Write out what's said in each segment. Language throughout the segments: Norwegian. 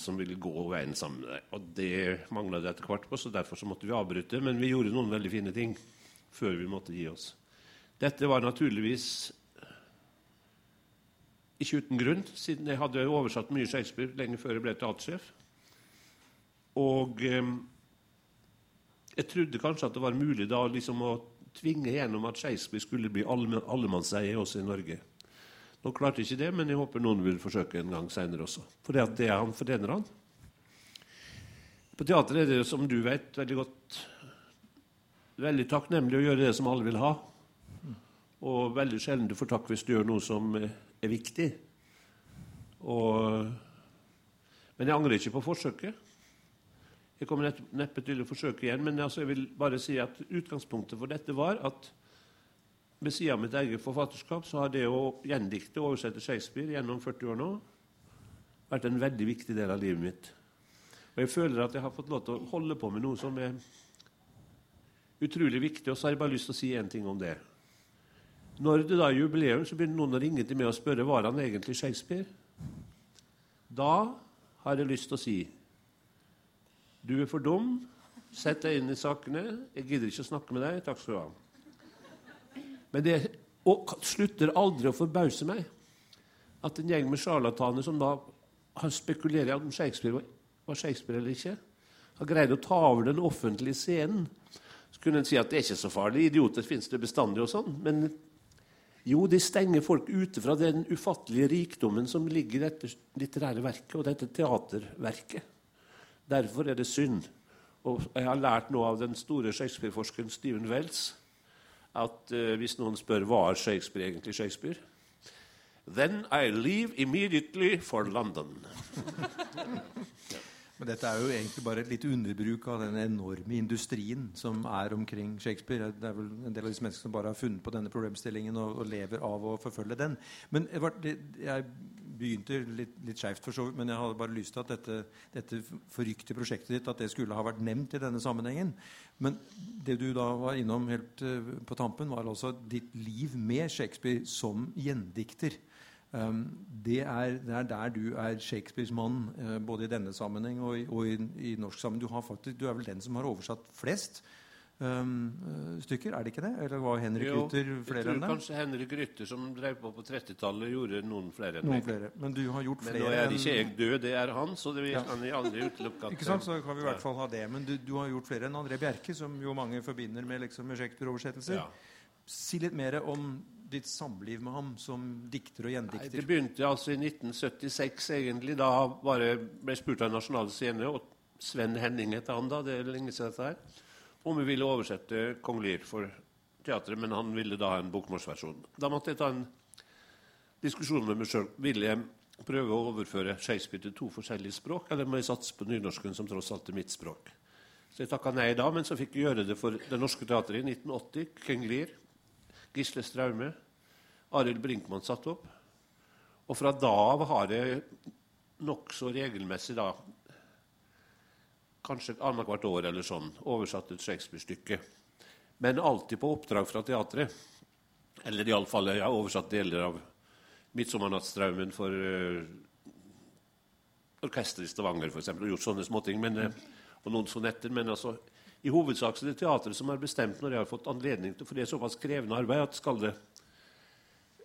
som ville gå veien sammen med deg. Og det mangla det etter hvert på, så derfor så måtte vi avbryte. Men vi gjorde noen veldig fine ting før vi måtte gi oss. Dette var naturligvis ikke uten grunn, siden jeg hadde oversatt mye Shakespeare lenge før jeg ble teatersjef. Og eh, jeg trodde kanskje at det var mulig da liksom å tvinge gjennom at Shakespeare skulle bli allemannseie også i Norge. Nå klarte ikke det, men jeg håper noen vil forsøke en gang seinere også. For det, det han fortjener han. På teatret er det, som du vet, veldig godt veldig takknemlig å gjøre det som alle vil ha. Og veldig sjelden du får takk hvis du gjør noe som er viktig. Og, men jeg angrer ikke på forsøket. Jeg kommer neppe til å forsøke igjen, men altså jeg vil bare si at utgangspunktet for dette var at ved siden av mitt eget forfatterskap så har det å gjendikte og oversette Shakespeare gjennom 40 år nå vært en veldig viktig del av livet mitt. Og jeg føler at jeg har fått lov til å holde på med noe som er utrolig viktig. Og så har jeg bare lyst til å si én ting om det. Når det da er jubileum, så begynner noen å ringe til meg og spørre var han egentlig Shakespeare. Da har jeg lyst til å si du er for dum. Sett deg inn i sakene. Jeg gidder ikke å snakke med deg. Takk skal du ha. Men det slutter aldri å forbause meg at en gjeng med sjarlataner som da har spekulert om Shakespeare var Shakespeare eller ikke, har greid å ta over den offentlige scenen. Så kunne en si at det er ikke så farlig. Idioter finnes det bestandig og sånn. Men jo, de stenger folk ute fra den ufattelige rikdommen som ligger i dette litterære verket og dette teaterverket. Derfor er det synd. Og jeg har lært noe av den store Shakespeare-forskeren Stephen Wells at uh, hvis noen spør hva er Shakespeare egentlig Shakespeare Then I leave immediately for London. Men dette er jo egentlig bare et litt underbruk av den enorme industrien som er omkring Shakespeare. Det er vel en del av disse menneskene som bare har funnet på denne problemstillingen og, og lever av å forfølge den. Men Edvard, jeg begynte litt, litt skjevt, for så vidt, men jeg hadde bare lyst til at dette, dette forrykte prosjektet ditt at det skulle ha vært nevnt i denne sammenhengen. Men det du da var innom helt uh, på tampen, var altså ditt liv med Shakespeare som gjendikter. Um, det, er, det, er, der du er Shakespeares mann, uh, både i denne sammenheng og, i, og i, i norsk sammenheng. Du, faktisk, du, er vel den som har oversatt flest um, stykker, er det ikke det? Eller var Henrik jo, Rytter flere enn det? Jeg tror Kanskje Henrik Rytter, som drev på på 30-tallet, gjorde noen flere enn meg. Flere. Men du har gjort flere Men nå er ikke jeg død, det er han, så det kan jeg aldri utelukke. ikke sant, så kan vi i hvert fall ha det. Men du, du har gjort flere enn André Bjerke, som jo mange forbinder med, liksom, Shakespeare-oversettelser. Ja. Si litt mer om ditt samliv med ham som dikter og gjendikter? Nei, det begynte altså i 1976, egentlig. Da bare ble spurt av Nasjonal Scene, og Sven Henning het han da, det er lenge siden dette her, om vi ville oversette Kong Lear for teatret, men han ville da ha en bokmålsversjon. Da måtte jeg ta en diskusjon med meg sjøl. Ville jeg prøve å overføre Shakespeare til to forskjellige språk, eller må jeg satse på nynorsken, som tross alt er mitt språk? Så jeg takka nei da, men så fikk jeg gjøre det for Det Norske Teatret i 1980. King Lear. Gisle Straume. Arild Brinkmann satt opp. Og fra da av har jeg nokså regelmessig, da, kanskje annethvert år eller sånn, oversatt et Shakespeare-stykke. Men alltid på oppdrag fra teatret. Eller iallfall jeg har oversatt deler av 'Midtsommernattsdraumen' for uh, orkesteret i Stavanger, f.eks., og gjort sånne småting. Men, uh, og noen sonetter. Men altså, i hovedsak så er det teatret som har bestemt når jeg har fått anledning til For det er såpass krevende arbeid at skal det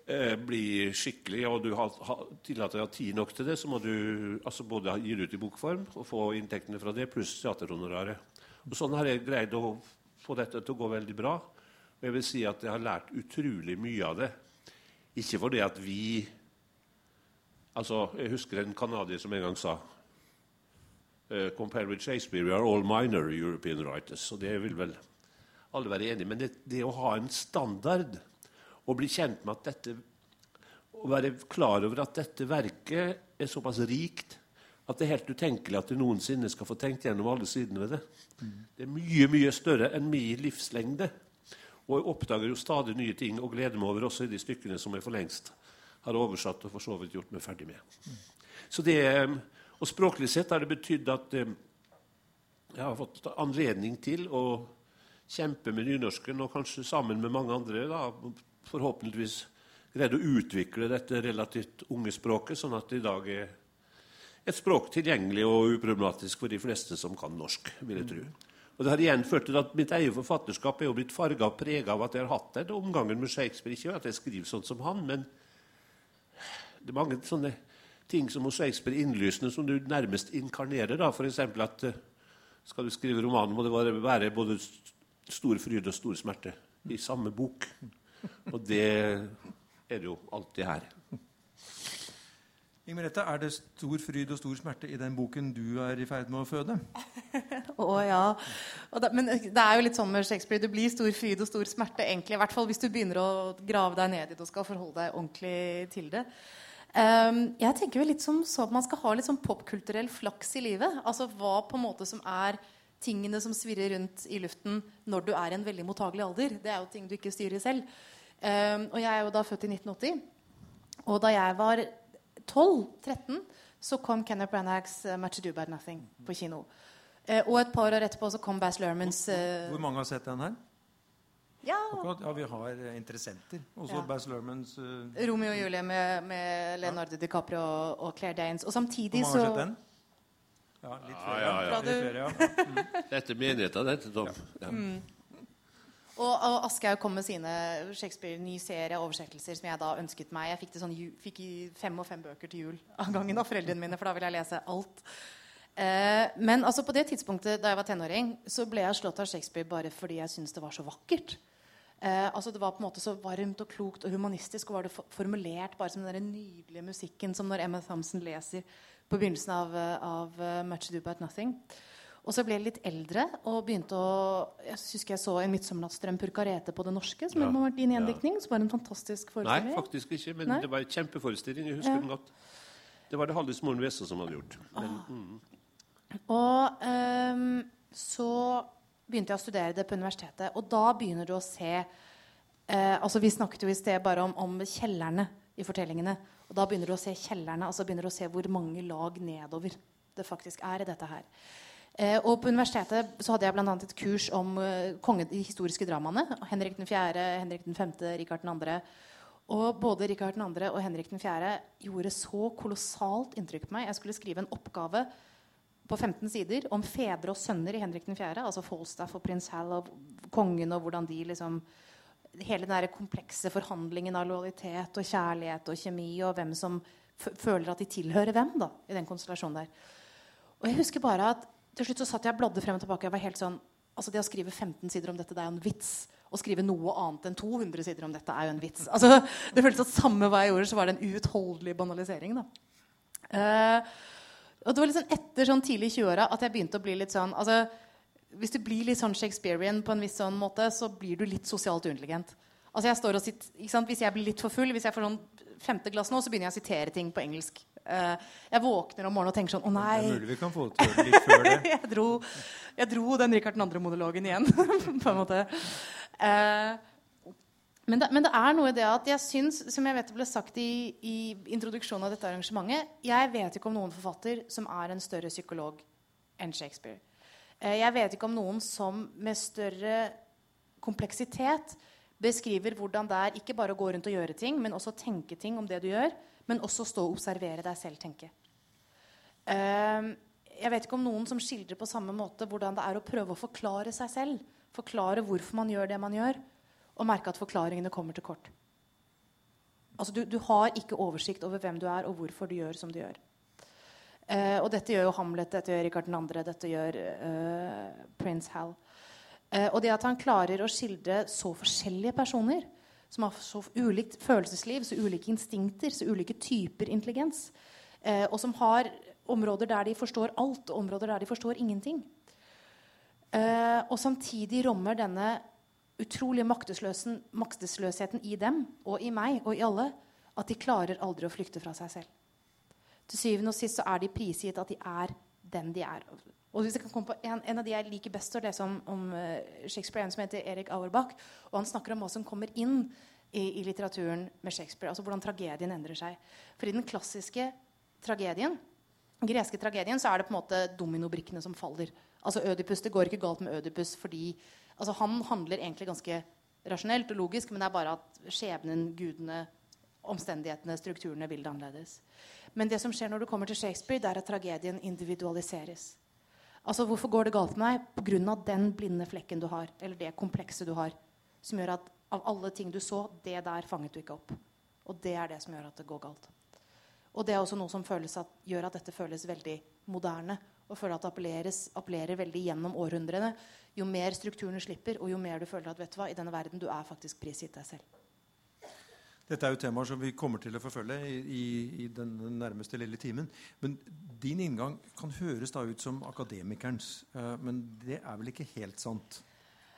eh, bli skikkelig, og du har, har, tillater deg tid nok til det, så må du altså både gi det ut i bokform og få inntektene fra det, pluss teaterhonoraret. Og Sånn har jeg greid å få dette til å gå veldig bra. Og jeg vil si at jeg har lært utrolig mye av det. Ikke fordi at vi altså, Jeg husker en canadier som en gang sa uh, compared with Shakespeare, we are all minor European writers. Og det vil vel alle være enige Men det, det, å ha en standard, og bli kjent med at dette Å være klar over at dette verket er såpass rikt at det er helt utenkelig at du noensinne skal få tenkt gjennom alle sidene ved det. Det er mye, mye større enn min livslengde. Og jeg oppdager jo stadig nye ting og gleder meg over også i de stykkene som jeg for lengst har oversatt og for så vidt gjort meg ferdig med. Så det, og språklig sett har det betydd at eh, jeg har fått anledning til å kjempe med nynorsken, og kanskje sammen med mange andre da, forhåpentligvis greid å utvikle dette relativt unge språket, sånn at det i dag er et språk tilgjengelig og uproblematisk for de fleste som kan norsk. vil jeg tro. Og det har igjen ført til at Mitt eget forfatterskap er jo blitt farga og prega av at jeg har hatt den omgangen med Shakespeare. Ikke at jeg skriver sånn som han, men det er mange sånne ting som hos Shakespeare innlysende som du nærmest inkarnerer. da, F.eks. at uh, skal du skrive romanen, må det være, være både stor fryd og stor smerte i samme bok. Og det er det jo alltid her. Inger Merete, er det stor fryd og stor smerte i den boken du er i ferd med å føde? Å ja. Da, men det er jo litt sånn med Shakespeare. Det blir stor fryd og stor smerte, egentlig. I hvert fall hvis du begynner å grave deg ned i det og skal forholde deg ordentlig til det. Um, jeg tenker jo litt som så at man skal ha litt sånn popkulturell flaks i livet. Altså hva på en måte som er tingene som svirrer rundt i luften når du er i en veldig mottagelig alder. Det er jo ting du ikke styrer selv. Um, og jeg er jo da født i 1980. Og da jeg var 12-13 så kom Kenneth Branaghs uh, 'Much Ado About Nothing' på kino. Uh, og et par år etterpå så kom Bass Lermans uh, Hvor mange har sett den her? Ja. Akkurat, ja, vi har interessenter. Også Ja. Bass Lermans uh, Romeo og Julie med, med Leonardo DiCaprio og, og Claire Danes. Og samtidig så Hvor mange så har sett den? Ja, litt Ja, flere. ja, ja. Litt flere, ja. Dette er menigheten, dette, Tom. Ja. Og, og Aschehoug kom med sine Shakespeare ny serie oversettelser som jeg da ønsket meg. Jeg fikk, sånn, fikk fem og fem bøker til jul av gangen av foreldrene mine, for da ville jeg lese alt. Eh, men altså på det tidspunktet da jeg var tenåring, så ble jeg slått av Shakespeare bare fordi jeg syntes det var så vakkert. Eh, altså Det var på en måte så varmt og klokt og humanistisk, og var det formulert bare som den nydelige musikken som når Emma Thompson leser på begynnelsen av, eh, av eh, Much Ado About Nothing. Og så ble jeg litt eldre og begynte å Jeg husker jeg så en 'Midtsommernattsdrøm Purkarete' på det norske, som Ja. vært din gjendiktning, som var en fantastisk forestilling. Nei, faktisk ikke. Men Nei? det var en kjempeforestilling. Jeg husker Ja. den godt. Det var det Hallis Moren Wesse som hadde gjort. Men, mm. Og um, så begynte jeg å studere det på universitetet, og da begynner du å se eh, altså Vi snakket jo i sted bare om, om kjellerne i fortellingene. Og da begynner du å se kjellerne, altså begynner du å se hvor mange lag nedover det faktisk er i dette her. Eh, og på universitetet så hadde jeg bl.a. et kurs om eh, konge, de historiske dramaene. Henrik 4., Henrik 5., Rikard 2. Og både Rikard 2. og Henrik 4. gjorde så kolossalt inntrykk på meg. Jeg skulle skrive en oppgave på 15 sider om fedre og sønner i Henrik 4., altså Falstaff og prins Hal og kongen, og hvordan de liksom Hele den der komplekse forhandlingen av lojalitet og kjærlighet og kjemi, og hvem som føler at de tilhører hvem da, i den konstellasjonen der. Og jeg husker bare at til slutt så satt jeg og bladde frem og tilbake. Jeg var helt sånn, altså Det å skrive 15 sider om dette, det er jo en vits. Å skrive noe annet enn 200 sider om dette er jo en vits. Altså, Det føltes at samme hva jeg gjorde, så var det en uutholdelig banalisering. da. Uh, og det var liksom etter sånn tidlig i 20-åra at jeg begynte å bli litt sånn altså, Hvis du blir litt sånn Shakespearean på en viss sånn måte, så blir du litt sosialt uintelligent. Altså jeg står og sitter, ikke sant? Hvis jeg blir litt for full, hvis jeg får sånn femte glass nå, så begynner jeg å sitere ting på engelsk. Eh, jeg våkner om morgenen og tenker sånn Å Det nei! er mulig vi kan få det til litt før det. jeg, dro, jeg dro den Richard 2.-monologen igjen, på en måte. Eh, men, det, men det er noe i det at jeg syns, som jeg vet det ble sagt i, i introduksjonen av dette arrangementet Jeg vet ikke om noen forfatter som er en større psykolog enn Shakespeare. Eh, jeg vet ikke om noen som med større kompleksitet beskriver hvordan det er ikke bare å gå rundt og gjøre ting, men også tenke ting om det du gjør, men også stå og observere deg selv tenke. Ehm, jeg vet ikke om noen som skildrer på samme måte hvordan det er å prøve å forklare seg selv. Forklare hvorfor man gjør det man gjør, og merke at forklaringene kommer til kort. Altså, du, du har ikke oversikt over hvem du er, og hvorfor du gjør som du gjør. Eh, og dette gjør jo Hamlet, dette gjør Rikard 2., dette gjør eh, prins Hal. Eh, og det at han klarer å skildre så forskjellige personer, som har så ulikt følelsesliv, så ulike instinkter, så ulike typer intelligens, eh, og som har områder der de forstår alt, og områder der de forstår ingenting. Eh, og samtidig rommer denne utrolige maktesløsheten i dem og i meg og i alle at de klarer aldri å flykte fra seg selv. Til syvende og sist så er de prisgitt at de er den de er. Og hvis jeg kan komme på En, en av de jeg liker best å lese om, om eh, Shakespeare, en som heter Erik Auerbach. Og han snakker om hva som kommer inn i, i litteraturen med Shakespeare. Altså hvordan tragedien endrer seg. For i den klassiske tragedien, den greske tragedien, så er det på en måte dominobrikkene som faller. Altså Ødipus, Det går ikke galt med Ødipus fordi altså Han handler egentlig ganske rasjonelt og logisk, men det er bare at skjebnen, gudene, omstendighetene, strukturene, vil det annerledes. Men det som skjer når du kommer til Shakespeare, det er at tragedien individualiseres. Altså, Hvorfor går det galt med deg? Pga. den blinde flekken du har, eller det komplekset du har, som gjør at av alle ting du så, det der fanget du ikke opp. Og det er det som gjør at det går galt. Og det er også noe som at, gjør at dette føles veldig moderne. Og føler at det appellerer veldig gjennom århundrene. Jo mer strukturene slipper, og jo mer du føler at vet du hva, i denne verden du er faktisk prisgitt deg selv. Dette er jo temaer som vi kommer til å forfølge i, i, den nærmeste lille timen. Men din inngang kan høres da ut som akademikerens. Uh, men det er vel ikke helt sant?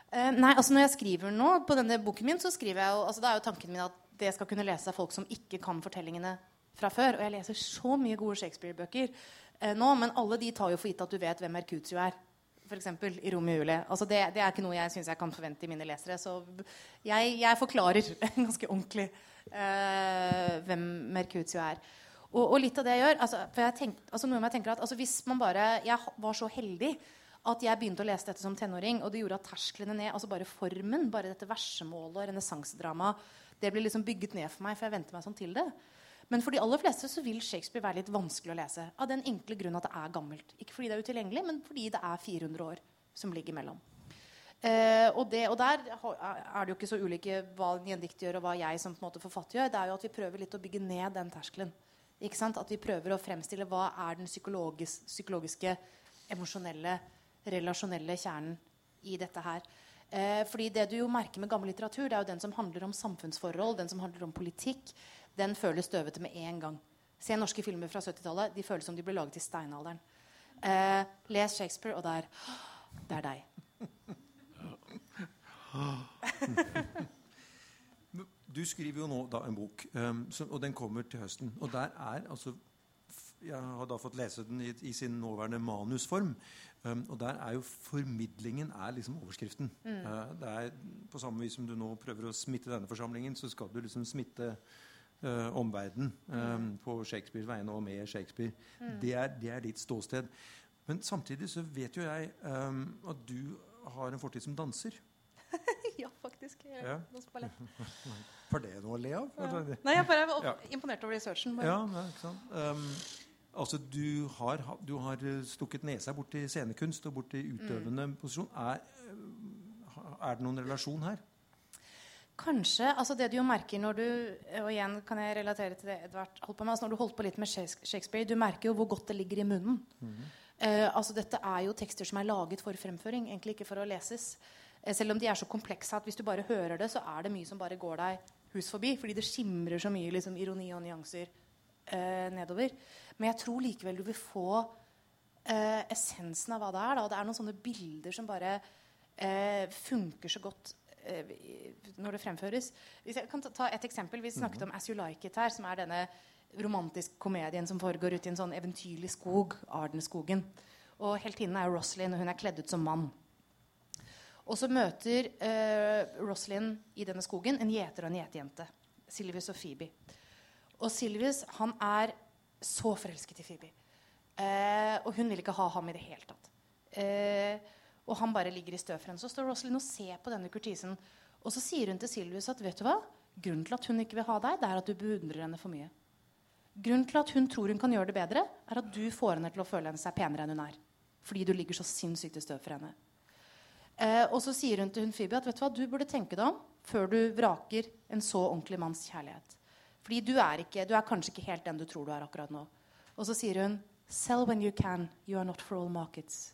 Uh, nei, altså Når jeg skriver nå på denne boken min, så skriver jeg jo, altså da er jo tanken min at det skal kunne lese av folk som ikke kan fortellingene fra før. Og jeg leser så mye gode Shakespeare-bøker uh, nå, men alle de tar jo for gitt at du vet hvem Mercutio er f.eks. i Romeo og Julie. Altså det, det, er ikke noe jeg syns jeg kan forvente i mine lesere. Så jeg, jeg forklarer ganske ordentlig eh, hvem Mercutio er. Og, og, litt av det jeg gjør altså, jeg tenk, altså noe jeg tenker at altså, Hvis man bare Jeg var så heldig at jeg begynte å lese dette som tenåring, og det gjorde at tersklene ned altså Bare formen, bare dette versemålet og renessansedramaet, det ble liksom bygget ned for meg, for jeg vente meg sånn til det. Men for de aller fleste så vil Shakespeare være litt vanskelig å lese. Av den enkle grunn at det er gammelt. Ikke fordi det er utilgjengelig, men fordi det er 400 år som ligger mellom. Eh, og, det, og, der er det jo ikke så ulike hva en gjendikt gjør, og hva jeg som på en måte forfatter gjør. Det er jo at vi prøver litt å bygge ned den terskelen. Ikke sant? At vi prøver å fremstille hva er den psykologis, psykologiske, emosjonelle, relasjonelle kjernen i dette her. Eh, fordi det du jo merker med gammel litteratur, det er jo den som handler om samfunnsforhold, den som handler om politikk. Den føles støvete med en gang. Se norske filmer fra 70-tallet. De føles som de ble laget i steinalderen. Eh, les Shakespeare, og der Det er deg. Du skriver jo nå da en bok, um, som, og den kommer til høsten. Og der er altså Jeg har da fått lese den i, i sin nåværende manusform. Um, og der er jo formidlingen er liksom overskriften. Mm. Uh, det er På samme vis som du nå prøver å smitte denne forsamlingen, så skal du liksom smitte uh, omverdenen um, mm. på Shakespeares vegne og med Shakespeare. Mm. Det, er, det, er, ditt ståsted. Men samtidig så vet jo jeg at du har en fortid som danser. Faktisk. Ja. Var det noe å le av? Ja. Nei, jeg bare er ja. imponert over researchen. Bare. Ja, nei, ikke sant? Um, altså, du har, du har, eh, stukket nesa bort til scenekunst og bort til utøvende mm. posisjon. Er, eh, er, det noen relasjon her? Kanskje. altså Det du jo merker når du og igjen kan jeg relatere til det Edvard holdt på med, altså når du holdt på litt med Shakespeare, du merker jo hvor godt det ligger i munnen. Mm. Uh, altså Dette er jo tekster som er laget for fremføring, egentlig ikke for å leses. Eh, selv om de er så komplekse at hvis du bare hører det, så er det mye som bare går deg hus forbi. Fordi det skimrer så mye liksom, ironi og nyanser eh, nedover. Men jeg tror likevel du vil få eh, essensen av hva det er. Da. Det er noen sånne bilder som bare eh, funker så godt eh, når det fremføres. Hvis jeg kan ta et eksempel. Vi snakket -hmm. om 'As You Like It' her, som er denne romantisk komedien som foregår ute i en sånn eventyrlig skog, Ardenskogen. Og heltinnen er Roslyn, og hun er kledd ut som mann. Og så møter eh, Roslyn i denne skogen en gjeter og en gjeterjente. Silvius og Phoebe. Og Silvius han er så forelsket i Phoebe. Eh, og hun vil ikke ha ham i det hele tatt. Eh, og han bare ligger i støv for henne. Så står Roslyn og ser på denne kurtisen. Og så sier hun til Silvius at vet du hva? grunnen til at hun ikke vil ha deg, det er at du beundrer henne for mye. Grunnen til at hun tror hun kan gjøre det bedre, er at du får henne til å føle henne seg penere enn hun er. Fordi du ligger så sinnssykt i støv for henne. Eh, og så sier hun til hun Phoebe at vet du hva, du burde tenke deg om før du vraker en så ordentlig manns kjærlighet. Fordi du er, ikke, du er kanskje ikke helt den du tror du er akkurat nå. Og så sier hun Sell when you can. You are not for all markets.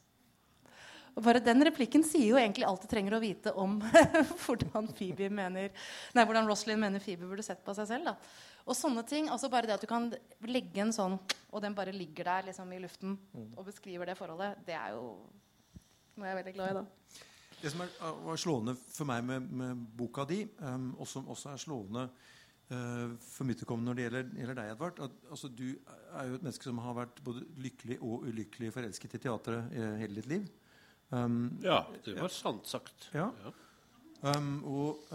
Og bare Den replikken sier jo egentlig alt du trenger å vite om hvordan Phoebe mener Nei, hvordan Roslyn mener Phoebe burde sett på seg selv. da. Og sånne ting, altså bare det at du kan legge en sånn, og den bare ligger der liksom i luften mm. og beskriver det forholdet, det er jo noe jeg er veldig glad i. da. Det som er, var slående for meg med, med boka di, um, og som også er slående uh, for mitt når det gjelder, gjelder deg, Edvard at, altså, Du er jo et menneske som har vært både lykkelig og ulykkelig forelsket i teatret uh, hele ditt liv. Um, ja, det var sant sagt. Ja. ja. Um, og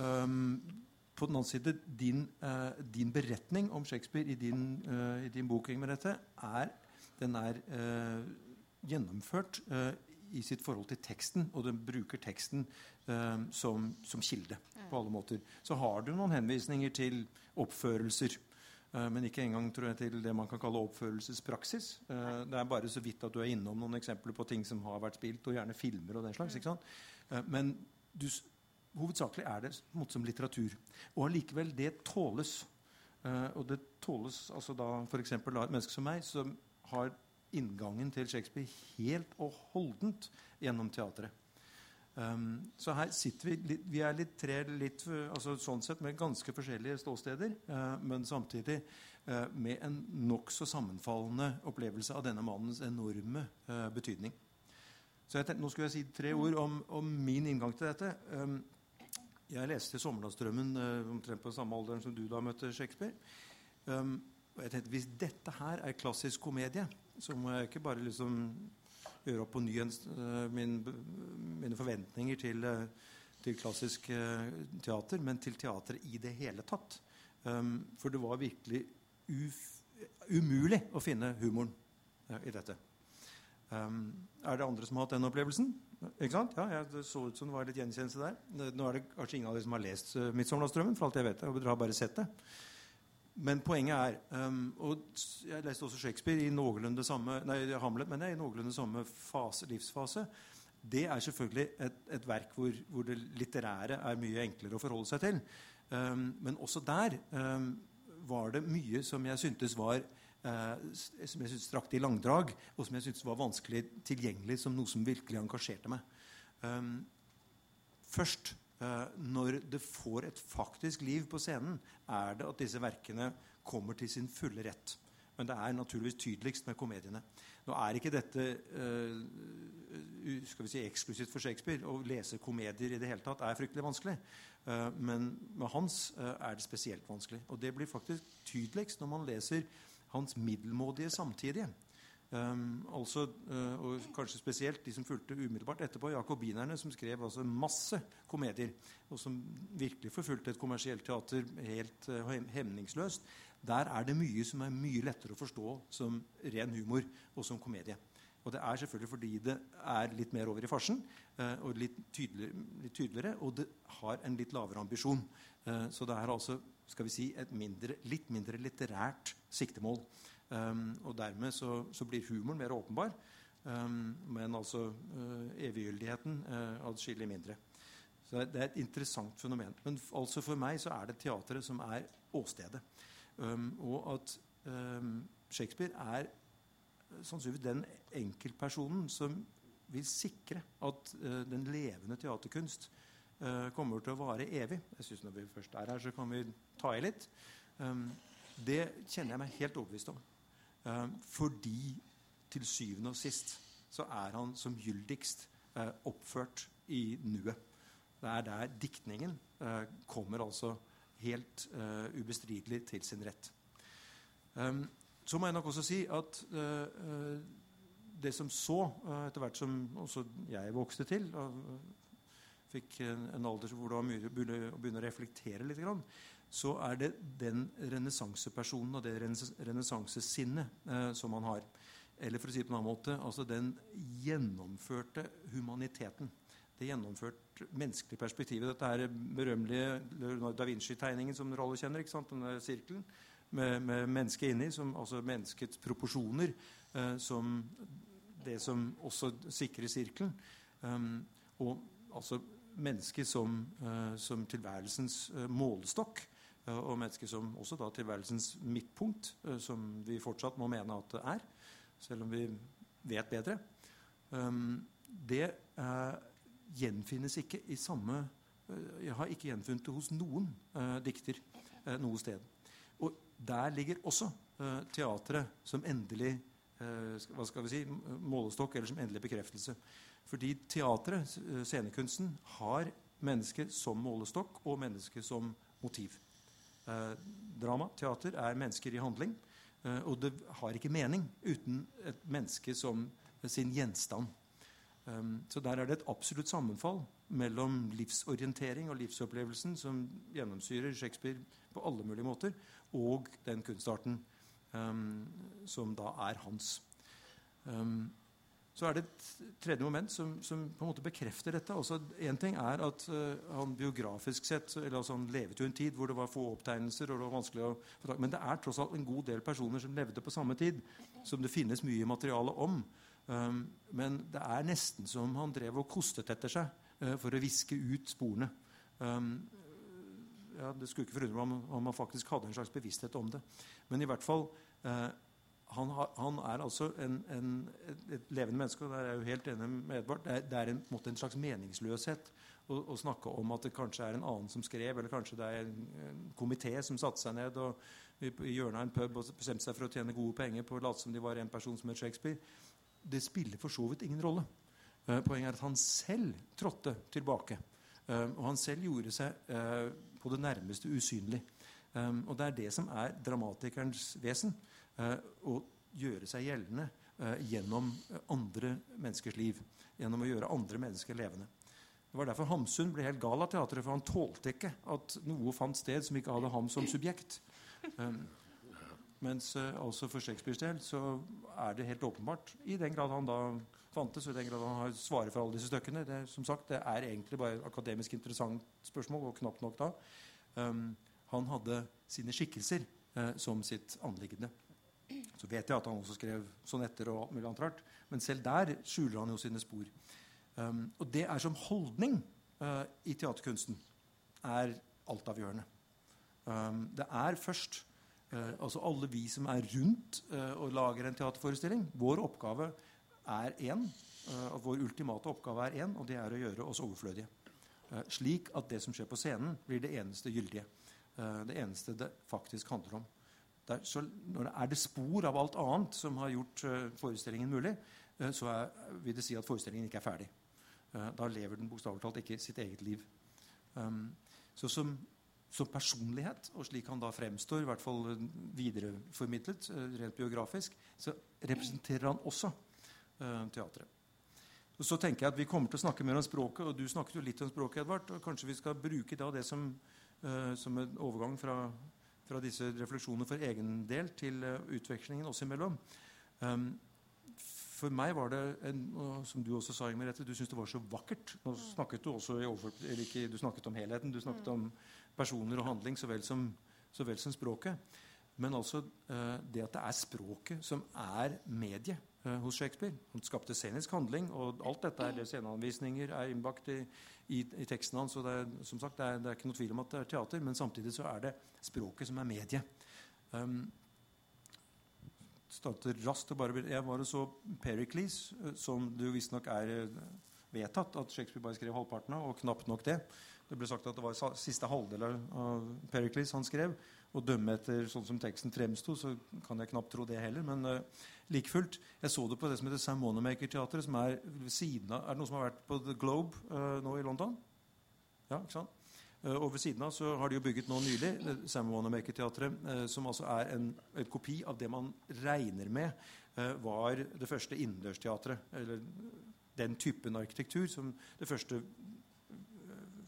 på den annen side, din, uh, din, beretning om Shakespeare i din, uh, i din bok med dette, er, den er gjennomført i sitt forhold til teksten, og den bruker teksten eh, som, som, kilde på alle måter. Så har du noen henvisninger til oppførelser. Eh, men ikke engang tror jeg, til det man kan kalle oppførelsespraksis. Eh, det er bare så vidt at du er innom noen eksempler på ting som har vært spilt, og gjerne filmer og den slags. ikke sant? Eh, men du, hovedsakelig er det som litteratur. Og allikevel, det tåles. Uh, og det tåles altså da f.eks. av et menneske som meg, som har inngangen til Shakespeare helt og holdent gjennom teatret. Um, så her sitter vi litt, Vi er litt tre litt, altså sånn sett med ganske forskjellige ståsteder, uh, men samtidig uh, med en nokså sammenfallende opplevelse av denne mannens enorme uh, betydning. Så tenkte, Nå skulle jeg si tre ord om, om min inngang til dette. Um, jeg leste 'Sommerlandsdrømmen' omtrent på samme alder som du da møtte Shakespeare. Um, og jeg tenkte, Hvis dette her er klassisk komedie, så må jeg ikke bare liksom gjøre opp på ny uh, min, mine forventninger til, uh, til klassisk uh, teater, men til teater i det hele tatt. Um, for det var virkelig umulig å finne humoren i dette. Um, er det andre som har hatt den opplevelsen? Ikke sant? Ja, jeg, Det så ut som det var litt gjenkjennelse der. Nå er det kanskje ingen av dere som har lest uh. For alt jeg vet, dere har bare sett det. Men poenget er um, Og jeg leste også Shakespeare i noenlunde samme nei, Hamlet, men i noenlunde samme fase, livsfase. Det er selvfølgelig et, et verk hvor, hvor, det litterære er mye enklere å forholde seg til. Um, men også der um, var det mye som jeg syntes var uh, som jeg syntes strakte i langdrag, og som jeg syntes var vanskelig tilgjengelig som noe som virkelig engasjerte meg. først Eh, når det får et faktisk liv på scenen, er det at disse verkene kommer til sin fulle rett. Men det er naturligvis tydeligst med komediene. Nå er ikke dette uh, skal vi si, eksklusivt for Shakespeare. Å lese komedier i det hele tatt er fryktelig vanskelig. Uh, men med hans er det spesielt vanskelig. Og det blir faktisk tydeligst når man leser hans middelmådige samtidige. Um, altså, uh, og kanskje spesielt de som fulgte umiddelbart etterpå, jakobinerne, som skrev altså masse komedier, og som virkelig forfulgte et kommersielt teater helt uh, hemningsløst. Der er det mye som er mye lettere å forstå som ren humor og som komedie. Og det er selvfølgelig fordi det er litt mer over i farsen uh, og litt tydeligere, litt tydeligere, og det har en litt lavere ambisjon. så det er altså skal vi si, et mindre, litt mindre litterært siktemål. Um, og dermed så, så, blir humoren mer åpenbar, um, men altså uh, eviggyldigheten uh, adskillig mindre. Så det er et interessant fenomen. Men altså for meg så er det teatret som er åstedet. Um, og at Shakespeare er sannsynligvis den enkeltpersonen som vil sikre at uh, den levende teaterkunst uh, kommer til å vare evig. Jeg synes Når vi først er her, så kan vi ta i litt. Um, det kjenner jeg meg helt overbevist om. Eh, fordi til syvende og sist så er han som gyldigst eh, oppført i nuet. Det er der diktningen eh, kommer altså helt ubestridelig til sin rett. så må jeg nok også si at det som så, etter hvert som også jeg vokste til og fikk en alder hvor det var mye å begynne å reflektere litt, så er det den renessansepersonen og det renessansesinnet eh, som man har. Eller for å si det på en annen måte altså den gjennomførte humaniteten. Det gjennomført menneskelige perspektivet. Dette er berømmelige Leonardo da Vinci-tegningen som dere alle kjenner. ikke sant? Denne sirkelen med, med mennesket inni, som, altså menneskets proporsjoner, eh, som det som også sikrer sirkelen. Um, og altså mennesket som, uh, som tilværelsens uh, målestokk. Eh, og mennesket som også da tilværelsens midtpunkt, eh, som vi fortsatt må mene at det er, selv om vi vet bedre, ehm, det eh, gjenfinnes ikke i samme Jeg har ikke gjenfunnet det hos noen dikter noe sted. Og der ligger også teatret som endelig hva skal vi si, målestokk, eller som endelig bekreftelse. Fordi teatret, scenekunsten, har mennesket som målestokk og mennesket som motiv. Eh, drama, teater, er mennesker i handling. Eh, og det har ikke mening uten et menneske som sin gjenstand. Um, så der er det et absolutt sammenfall mellom livsorientering og livsopplevelsen som gjennomsyrer Shakespeare på alle mulige måter, og den kunstarten som da er hans. Um, så er det et tredje moment som, som, på en måte bekrefter dette. Altså, en ting er at uh, han biografisk sett eller altså, Han levet jo en tid hvor det var få opptegnelser. og det var vanskelig å få tak, Men det er tross alt en god del personer som levde på samme tid, som det finnes mye materiale om. Um, men det er nesten som han drev og kostet etter seg uh, for å viske ut sporene. Um, ja, det skulle ikke forundre meg om, om han faktisk hadde en slags bevissthet om det. Men i hvert fall uh, han, han, er altså en, en, et levende menneske, og der er jeg jo helt enig med Edvard. Det er, det er en, en, slags meningsløshet å, å, snakke om at det kanskje er en annen som skrev, eller kanskje det er en, en komité som satte seg ned og, i, hjørnet av en pub og bestemte seg for å tjene gode penger på å late som de var en person som het Shakespeare. Det spiller for så vidt ingen rolle. Uh, poenget er at han selv trådte tilbake. Uh, og han selv gjorde seg uh, på det nærmeste usynlig. Um, og det er det som er dramatikerens vesen. Eh, å gjøre seg gjeldende eh, gjennom eh, andre menneskers liv. Gjennom å gjøre andre mennesker levende. Det var derfor Hamsun ble helt gal av teatret, for han tålte ikke at noe fant sted som ikke hadde ham som subjekt. Um, mens altså for Shakespeares del så er det helt åpenbart, i den grad han da fantes, og i den grad han har svaret for alle disse stykkene det, som sagt, det er egentlig bare et akademisk interessant spørsmål, og knapt nok da. Um, han hadde sine skikkelser uh, som sitt anliggende. Så vet jeg at han også skrev sonetter og alt mulig annet rart. Men selv der skjuler han jo sine spor. Um, og det er som holdning uh, i teaterkunsten er altavgjørende. Um, det er først uh, altså alle vi som er rundt uh, og lager en teaterforestilling Vår oppgave er én. og vår ultimate oppgave er én, og det er å gjøre oss overflødige. slik at det som skjer på scenen, blir det eneste gyldige. det eneste det faktisk handler om. Der, så når det er det spor av alt annet som har gjort uh, forestillingen mulig, uh, så er, vil det si at forestillingen ikke er ferdig. Uh, da lever den bokstavelig talt ikke sitt eget liv. Um, så som, som, personlighet, og slik han da fremstår, i hvert fall videreformidlet rent biografisk, så representerer han også teatret. Og så tenker jeg at Vi kommer til å snakke mer om språket, og du snakket jo litt om språket, Edvard. og Kanskje vi skal bruke da det som, som en overgang fra fra disse refleksjonene for egen del til uh, utvekslingen oss imellom. Um, for meg var det en, Som du også sa, Merete, du syntes det var så vakkert. Nå mm. snakket Du også over, ikke, du snakket om helheten, du snakket om personer og handling så vel som, så vel som språket. Men altså det at det er språket som er mediet uh, hos Shakespeare. Han skapte scenisk handling, og alt dette er sceneanvisninger er innbakt i, i, i, teksten hans. og det er, som sagt, det er, det er, ikke noe tvil om at det er teater, men samtidig så er det språket som er mediet. Um, raskt og bare, Jeg var og så Pericles, uh, som det visstnok er vedtatt at Shakespeare bare skrev halvparten av, og knapt nok det. Det ble sagt at det var siste halvdel av Pericles han skrev. Og dømme etter sånn som teksten fremsto, så kan jeg knapt tro det heller. Men uh, like fullt. Jeg så det på det som heter Sam Monomaker-teatret, som er ved siden av Er det noen som har vært på The Globe uh, nå i London? Ja, ikke sant? Uh, og ved siden av så har de jo bygget nå nylig Sam Wanamaker-teatret, uh, som altså er en, en, kopi av det man regner med var det første innendørsteatret. Eller den typen arkitektur som det første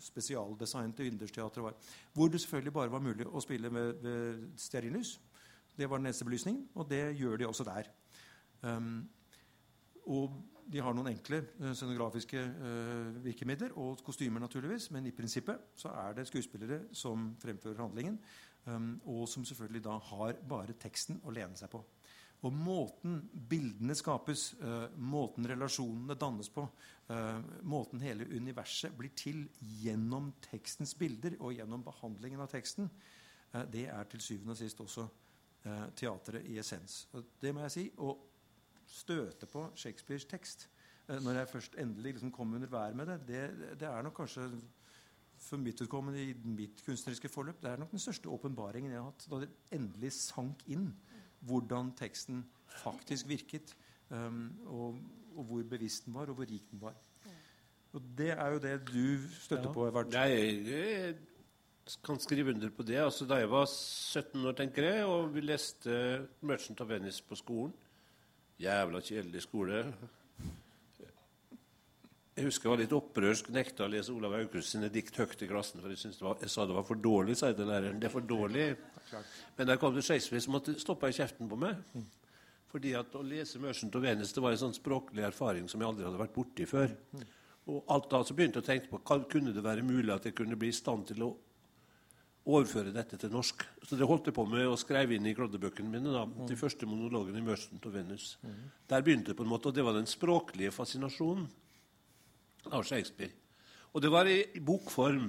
spesialdesignede Yndersteatret var. Hvor det selvfølgelig bare var mulig å spille med, med stearinlys. Det var den eneste belysningen, og det gjør de også der. Um, og de har noen enkle uh, scenografiske uh, virkemidler og kostymer, naturligvis, men i prinsippet så er det skuespillere som fremfører handlingen, um, og som selvfølgelig da har bare teksten å lene seg på. Og måten bildene skapes, uh, måten relasjonene dannes på, uh, måten hele universet blir til gjennom tekstens bilder og gjennom behandlingen av teksten, uh, det er til syvende og sist også teatret i essens. Og det må jeg si. Å støte på Shakespeares tekst når jeg først endelig liksom kom under vær med det, det, det er nok kanskje for mitt utkommende i mitt kunstneriske forløp det er nok den største åpenbaringen jeg har hatt. Da det endelig sank inn hvordan teksten faktisk virket, um, og, og, hvor bevisst den var, og hvor rik den var. Og Det er jo det du støtter ja. på, Evert. Jeg, jeg kan skrive under på det. Altså, da jeg var 17 år, tenker jeg, og vi leste 'Merchant of Venice' på skolen Jævla kjedelig skole. Jeg husker jeg var litt opprørsk, nekta å lese Olav Aukrust sine dikt høyt i klassen. For jeg, var, jeg sa det var for dårlig, sa jeg til læreren. Det er for dårlig. Men da kom det Shakespeare, som måtte stoppa i kjeften på meg. Fordi at å lese 'Merchant of Venice' det var en sånn språklig erfaring som jeg aldri hadde vært borti før. Og alt da så begynte jeg å tenke på kunne det være mulig at jeg kunne bli i stand til å overføre dette til norsk. Så det holdt jeg på med å skrive inn i kloddebøkene mine. da, De første monologene i 'Merchant of Venice'. Der begynte det på en måte, og det var den språklige fascinasjonen av Shakespeare. Og det var i, i bokform.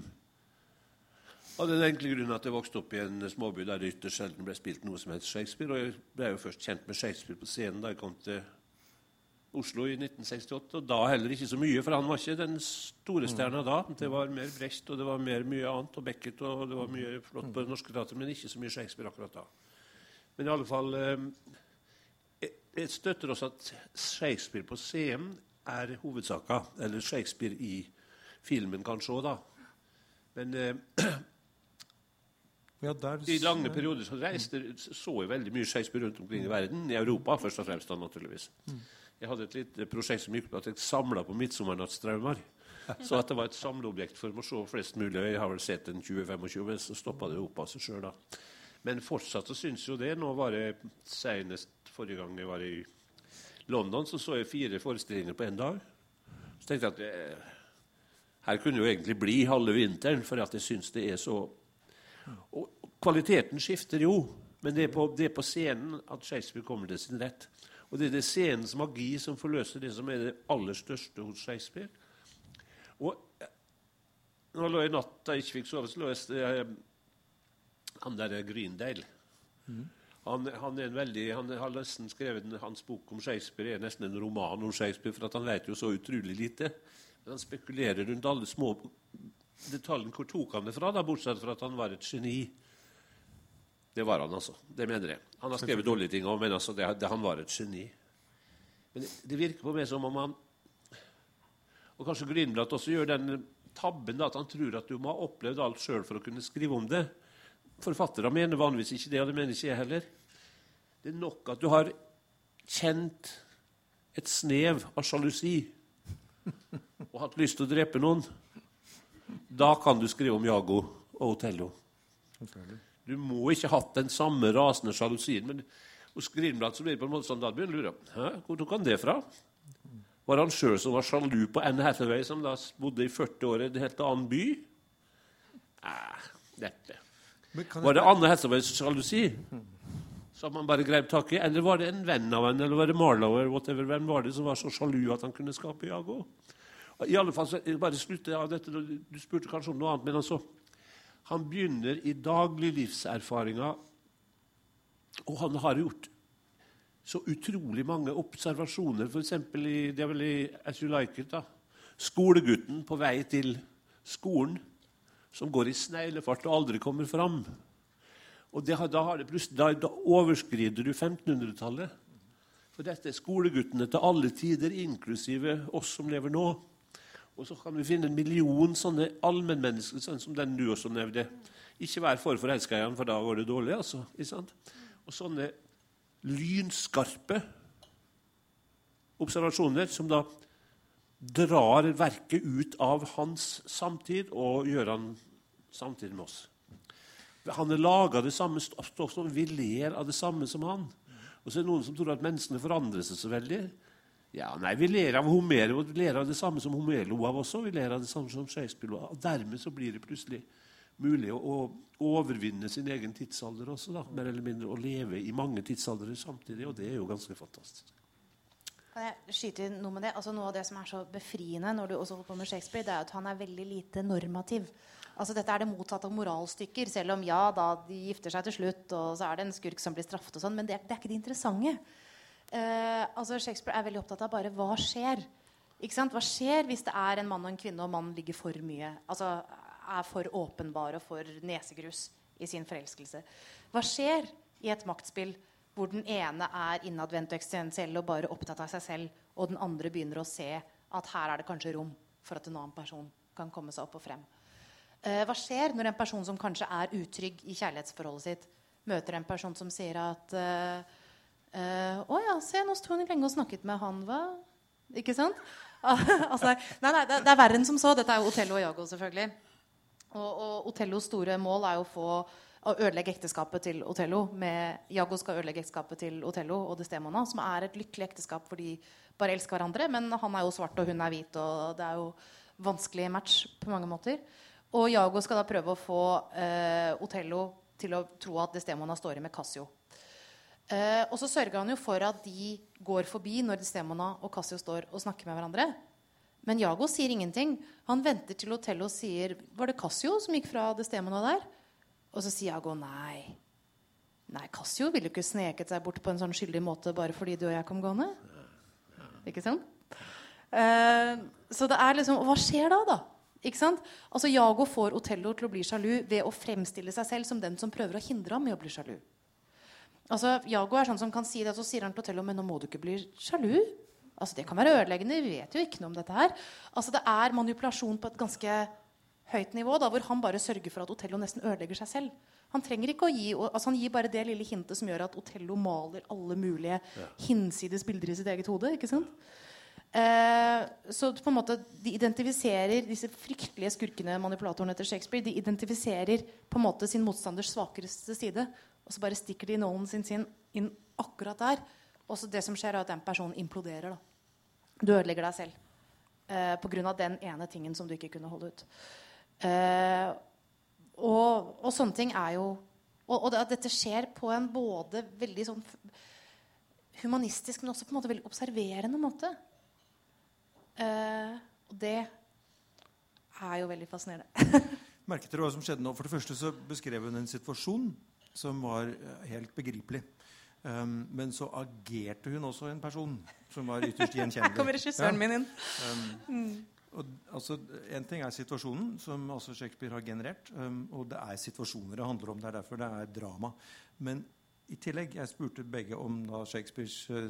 Av den enkle grunn at jeg vokste opp i en småby der det ytterst sjelden ble spilt noe som het Shakespeare. Og jeg ble jo først kjent med Shakespeare på scenen da jeg kom til Oslo i 1968. Og da heller ikke så mye, for han var ikke den store stjerna da. Det var mer Brecht og det var mer mye annet, og Beckett og det var mye flott på Det Norske Teatret, men ikke så mye Shakespeare akkurat da. Men i alle fall eh, jeg støtter også at Shakespeare på scenen er hovedsaka. Eller Shakespeare i filmen kanskje òg, da. Men eh, Ja, der, i lange perioder så reiste, så jeg veldig mye Shakespeare rundt omkring i verden. I Europa først og fremst, da, naturligvis. Jeg hadde et lite prosjekt som gikk på at jeg samla på midtsommernattsdraumer. Så at det var et samleobjekt for å se flest mulig. Jeg har vel sett en 20-25, men så stoppa det opp av seg sjøl, da. Men fortsatt så syns jo det. Nå var det senest forrige gang jeg var i London, så så jeg fire forestillinger på én dag. Så tenkte jeg at det, her kunne jo egentlig bli halve vinteren, for at jeg syns det er så og kvaliteten skifter jo, men det er, på, det er på scenen at Shakespeare kommer til sin rett. Og det er det scenens magi som forløser det som er det aller største hos Shakespeare. Og eh, nå lå jeg natt da jeg ikke fikk sove, så lå jeg eh, Han der Greendale. Han, han, er en veldig, han har nesten skrevet Hans bok om Shakespeare er nesten en roman om Shakespeare, for han vet jo så utrolig lite. Men han spekulerer rundt alle små detaljene. Hvor tok han det fra, da, bortsett fra at han var et geni? Det var han, altså. Det mener jeg. Han har skrevet dårlige ting òg, men altså, det, det, han var et geni. Men det, det virker på meg som om han Og kanskje Grindblatt også gjør den tabben da, at han tror at du må ha opplevd alt sjøl for å kunne skrive om det. Forfattere mener vanligvis ikke det, og det mener ikke jeg heller. Det er nok at du har kjent et snev av sjalusi og hatt lyst til å drepe noen. Da kan du skrive om Jago og Otello. Du må ikke ha hatt den samme rasende sjalusien. Men hos Greenblatt så blir det på en måte sånn, da begynner du å lure hvor tok han det fra? Var han sjøl som var sjalu på Anne Hathaway, som da bodde i 40 år i en helt annen by? Nei, neppe. Var det Anne Hathaways sjalusi som han bare grep tak i? Eller var det en venn av henne, eller var det Marlowe, eller whatever, hvem var det som var så sjalu at han kunne skape Jago? I alle fall, så bare slutte av dette, Du spurte kanskje om noe annet, men altså Han begynner i dagliglivserfaringa, og han har gjort så utrolig mange observasjoner, f.eks. i det er vel i As You Like It. da, Skolegutten på vei til skolen som går i sneglefart og aldri kommer fram. Og det, da, da, da overskrider du 1500-tallet. For dette er skoleguttene til alle tider, inklusive oss som lever nå. Og så kan vi finne en million sånne allmennmennesker, sånn som den du også nevnte. Ikke vær for forelska i ham, for da går det dårlig. altså. Og sånne lynskarpe observasjoner som da drar verket ut av hans samtid og gjør han samtidig med oss. Han er laga det samme stoff som vi ler av det samme som han. Og så er det noen som tror at menneskene forandrer seg så veldig. Ja, nei, Vi ler av Homer, og ler av det samme som Homer lo av også. Vi ler av det samme som Shakespeare. Og Dermed så blir det plutselig mulig å, å overvinne sin egen tidsalder også, da, mer eller mindre, og leve i mange tidsaldere samtidig. Og det er jo ganske fantastisk. Kan jeg skyte inn noe med det? Altså Noe av det som er så befriende når du også holder på med Shakespeare, det er at han er veldig lite normativ. Altså Dette er det motsatte av moralstykker. Selv om ja, da de gifter seg til slutt, og så er det en skurk som blir straffet og sånn. Men det er, det er ikke det interessante. Eh, altså Shakespeare er veldig opptatt av bare hva skjer. Ikke sant? Hva skjer hvis det er en mann og en kvinne, og mannen ligger for mye Altså er for åpenbar og for nesegrus i sin forelskelse. Hva skjer i et maktspill hvor den ene er innadvendt og eksistensiell og bare opptatt av seg selv, og den andre begynner å se at her er det kanskje rom for at en annen person kan komme seg opp og frem? Eh, hva skjer når en person som kanskje er utrygg i kjærlighetsforholdet sitt, møter en person som sier at eh, 'Å ja, se, nå sto hun lenge og snakket med han, hva?' Ikke sant? altså, nei, nei, det, er verre enn som så. Dette er jo Otello og Jago, selvfølgelig. Og, og Otellos store mål er jo å få ødelegge ekteskapet til Otello Med, Iago skal ødelegge ekteskapet til Otello og Destemona, som er et lykkelig ekteskap for de bare elsker hverandre. Men han er jo svart, og hun er hvit, og det er jo vanskelig match på mange måter. Og Iago skal da prøve å få eh, Otello til å tro at Destemona står i med Cassio. Eh, og så sørger han jo for at de går forbi når Destemona og Cassio står og snakker med hverandre. Men Jago sier ingenting. Han venter til Otello sier Var det Cassio som gikk fra Destemona der? Og så sier Ago nei. Nei, Cassio ville jo ikke sneket seg bort på en sånn skyldig måte bare fordi du og jeg kom gående. Ikke sant? Eh, så det er liksom Hva skjer da, da? Ikke sant? Altså Jago får Otello til å bli sjalu ved å fremstille seg selv som den som prøver å hindre ham i å bli sjalu. Altså, Jago er sånn som kan si det, og så sier han til Otello men nå må du ikke bli sjalu. Altså, det kan være ødeleggende. Vi vet jo ikke noe om dette her. Altså, det er manipulasjon på et ganske høyt nivå, da, hvor han bare sørger for at Otello nesten ødelegger seg selv. Han trenger ikke å gi, altså han gir bare det lille hintet som gjør at Otello maler alle mulige ja. hinsides bilder i sitt eget hode. ikke sant? Eh, så på en måte de identifiserer disse fryktelige skurkene, manipulatorene etter Shakespeare, de identifiserer på en måte sin motstanders svakeste side. Og så bare stikker de nålen sin, sin inn akkurat der. Og så det som skjer, er at den personen imploderer. da. Du ødelegger deg selv eh, pga. den ene tingen som du ikke kunne holde ut. Eh, og, og, sånne ting er jo Og, og det, at dette skjer på en både veldig sånn humanistisk, men også på en måte veldig observerende måte. Eh, og det er jo veldig fascinerende. Merket dere hva som skjedde nå? For det første så beskrev hun en situasjon som var eh, helt begripelig. Um, men så agerte hun også en person som var ytterst gjenkjennelig. Her kommer regissøren ja. min inn. Um, og, altså, en ting er situasjonen, som altså Shakespeare har generert. Um, og det er situasjoner det handler om. Det er derfor det er drama. Men i tillegg, Jeg spurte begge om da, Shakespeares uh,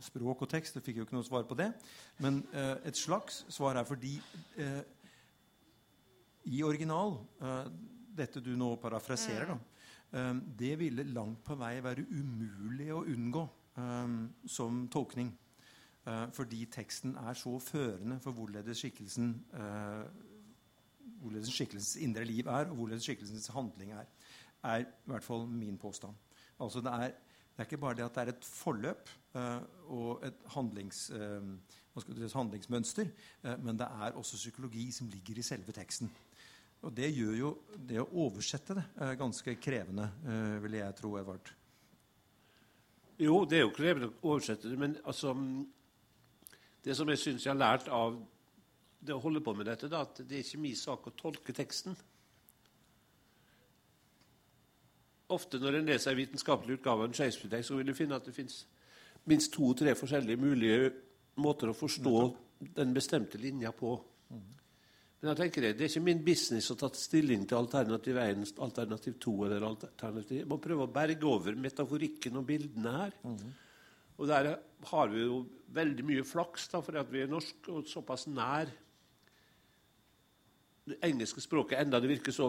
språk og tekst. Jeg fikk jo ikke noe svar på det. Men uh, et slags svar er fordi uh, i original Dette du nå parafraserer, da Ehm, det ville langt på vei være umulig å unngå ehm, som tolkning. Eh, fordi teksten er så førende for hvorledes skikkelsen eh, hvorledes skikkelsens indre liv er, og hvorledes skikkelsens handling er. er i hvert fall min påstand. Altså det er, det er ikke bare det at det er et forløp uh, og et, handlings, et handlingsmønster, men det er også psykologi som ligger i selve teksten. Og det gjør jo det å oversette det eh, ganske krevende, eh, vil jeg tro, Edvard. Jo, det er jo krevende å oversette det, men altså Det som jeg syns jeg har lært av det å holde på med dette, da, at det er ikke min sak å tolke teksten. Ofte når en leser en vitenskapelig utgave av en Shakespeare-tekst, så vil du finne at det fins minst to-tre forskjellige mulige måter å forstå den bestemte linja på. Mm. Men jeg tenker det, det er ikke min business å ta stilling til alternativ 1, alternativ 2 eller alternativ Jeg må prøve å berge over metaforikken og bildene her. Og der har vi jo veldig mye flaks, da, for at vi er norske og såpass nær det engelske språket, enda det virker så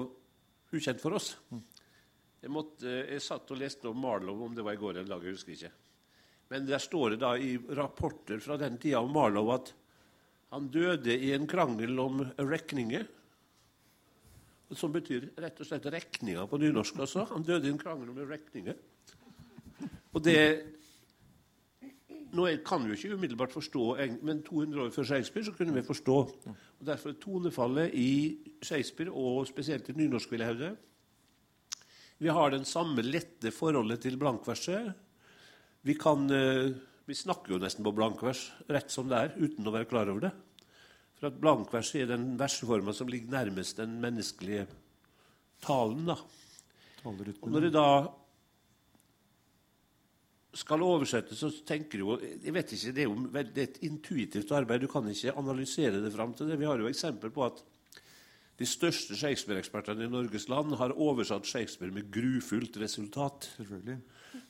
ukjent for oss. Jeg, måtte, jeg satt og leste om Marlow, om det var i går eller en dag, jeg husker ikke. Men der står det da i rapporter fra den tida om Marlow at han døde i en krangel om regninger. Som betyr rett og slett regninger på nynorsk også. Han døde i en krangel om regninger. Og det Nå kan vi jo ikke umiddelbart forstå, men 200 år før Shakespeare så kunne vi forstå. Og Derfor er tonefallet i Shakespeare, og spesielt i nynorsk, vil jeg hevde Vi har den samme lette forholdet til blankverset. Vi kan eh, vi snakker jo nesten på blankvers rett som det er, uten å være klar over det. For at blankvers er den verseforma som ligger nærmest den menneskelige talen. da. Og når det da skal oversette, så tenker du jeg vet ikke, Det er jo det er et intuitivt arbeid. Du kan ikke analysere det fram til det. Vi har jo eksempel på at de største Shakespeare-ekspertene i Norges land har oversatt Shakespeare med grufullt resultat.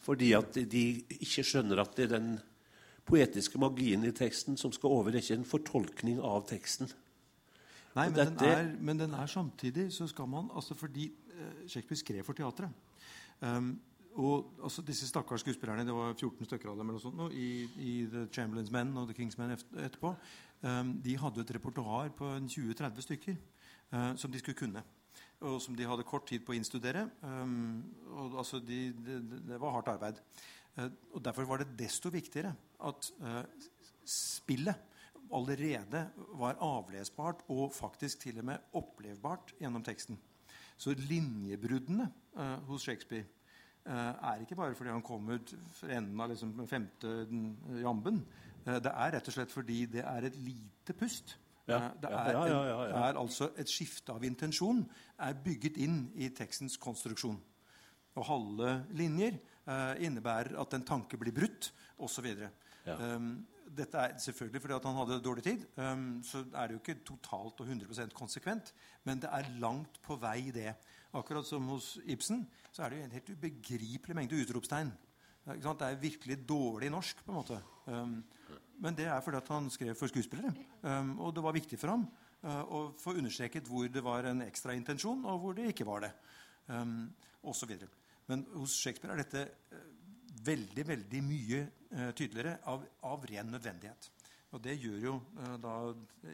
Fordi at de ikke skjønner at det er den poetiske magien i teksten som skal over. Det er ikke en fortolkning av teksten. Nei, men, dette, den er, men, den er, samtidig så skal man altså Fordi uh, Shakespeare skrev for teatret. Um, og altså, disse stakkars skuespillerne, det var 14 stykker av dem eller sånt, i, i, The Chamberlains Men og The Kings Men etterpå, um, de hadde et repertoar på 20-30 stykker uh, som de skulle kunne. og som de hadde kort tid på å innstudere. Um, og, altså, de, de, det var hardt arbeid. Uh, og Derfor var det desto viktigere at uh, spillet allerede var avlesbart og faktisk til og med opplevbart gjennom teksten. Så linjebruddene uh, hos Shakespeare er ikke bare fordi han kommer fra enden av liksom femte jamben. det er rett og slett fordi det er et lite pust. Ja, det, er, ja, ja, ja, det er altså et skifte av intensjon er bygget inn i tekstens konstruksjon. Og halve linjer eh, innebærer at en tanke blir brutt, osv. Ja. Um, dette er selvfølgelig fordi at han hadde dårlig tid. Um, så er det jo ikke totalt og 100% konsekvent, men det er langt på vei, det. Akkurat som hos Ibsen så er det jo en helt ubegripelig mengde utropstegn. Det er virkelig dårlig norsk. på en måte. Um, men det er fordi han skrev for skuespillere. Um, og det var viktig for ham uh, å få understreket hvor det var en ekstra intensjon, og hvor det ikke var det. Um, og så videre. Men hos Shakespeare er dette uh, veldig veldig mye uh, tydeligere av, av, ren nødvendighet. Og det gjør jo uh, da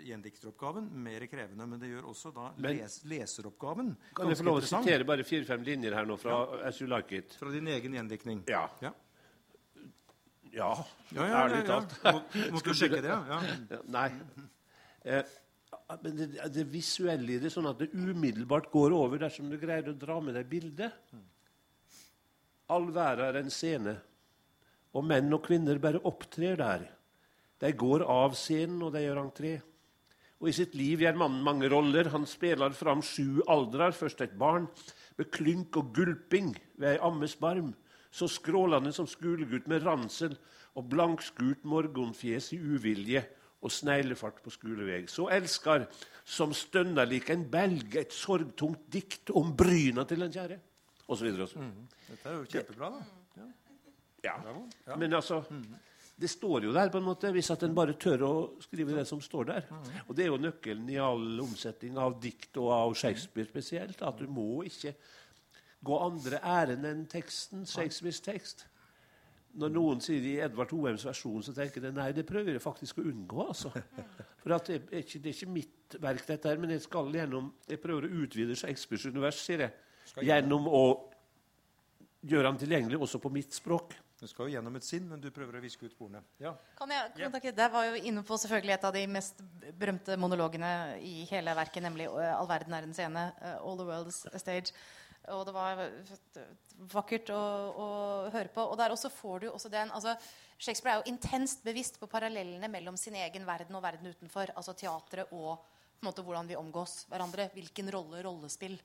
gjendikteroppgaven mer krevende. Men det gjør også da men, les, leseroppgaven Kan jeg få lov å sitere bare fire-fem linjer her nå fra ja. As You Like It? Fra din egen gjendiktning. Ja. ja. Ja, ja, ja ærlig talt. Må, måtte du sjekke det, ja? Nei. Eh, men det, det, visuelle i det, sånn at det umiddelbart går over dersom du greier å dra med deg bildet. All verden er en scene, og menn og kvinner bare opptrer der. De går av scenen, og de gjør entré. Og I sitt liv gjør mannen mange roller. Han spiller fram sju aldrer. Først et barn med klynk og gulping ved ei ammes barm så skrålende som skolegutt med ransel og blankskurt morgenfjes i uvilje og sneglefart på skolevei. Så elsker, som stønner lik en belg et sorgtungt dikt om bryna til den kjære. Og så videre. Også. Mm. Dette er jo kjempebra, da. Ja. ja. Men altså Det står jo der, på en måte, hvis at en bare tør å skrive det som står der. Og det er jo nøkkelen i all omsetning av dikt og av Shakespeare spesielt. At du må ikke gå andre ærend enn teksten, Shakespeares tekst. Når noen sier i Edvard Hoems versjon, så tenker jeg nei, det prøver jeg faktisk å unngå. altså. For det er, ikke, det, er ikke, mitt verk, dette her, men jeg skal gjennom, jeg prøver å utvide Shakespeares univers sier jeg, gjennom å gjøre han tilgjengelig også på mitt språk. Du skal jo gjennom et sinn, men du prøver å viske ut sporene. Ja. Kan jeg, kan jeg, Der var jo inne på selvfølgelig et av de mest berømte monologene i hele verket, nemlig 'All verden er en scene'. Uh, 'All the world's a stage'. Og det var vakkert å, å høre på. Og der også får du også den altså, Shakespeare er jo intenst bevisst på parallellene mellom sin egen verden og verden utenfor. Altså teatret og måte, hvordan vi omgås hverandre. Hvilken rolle rollespill.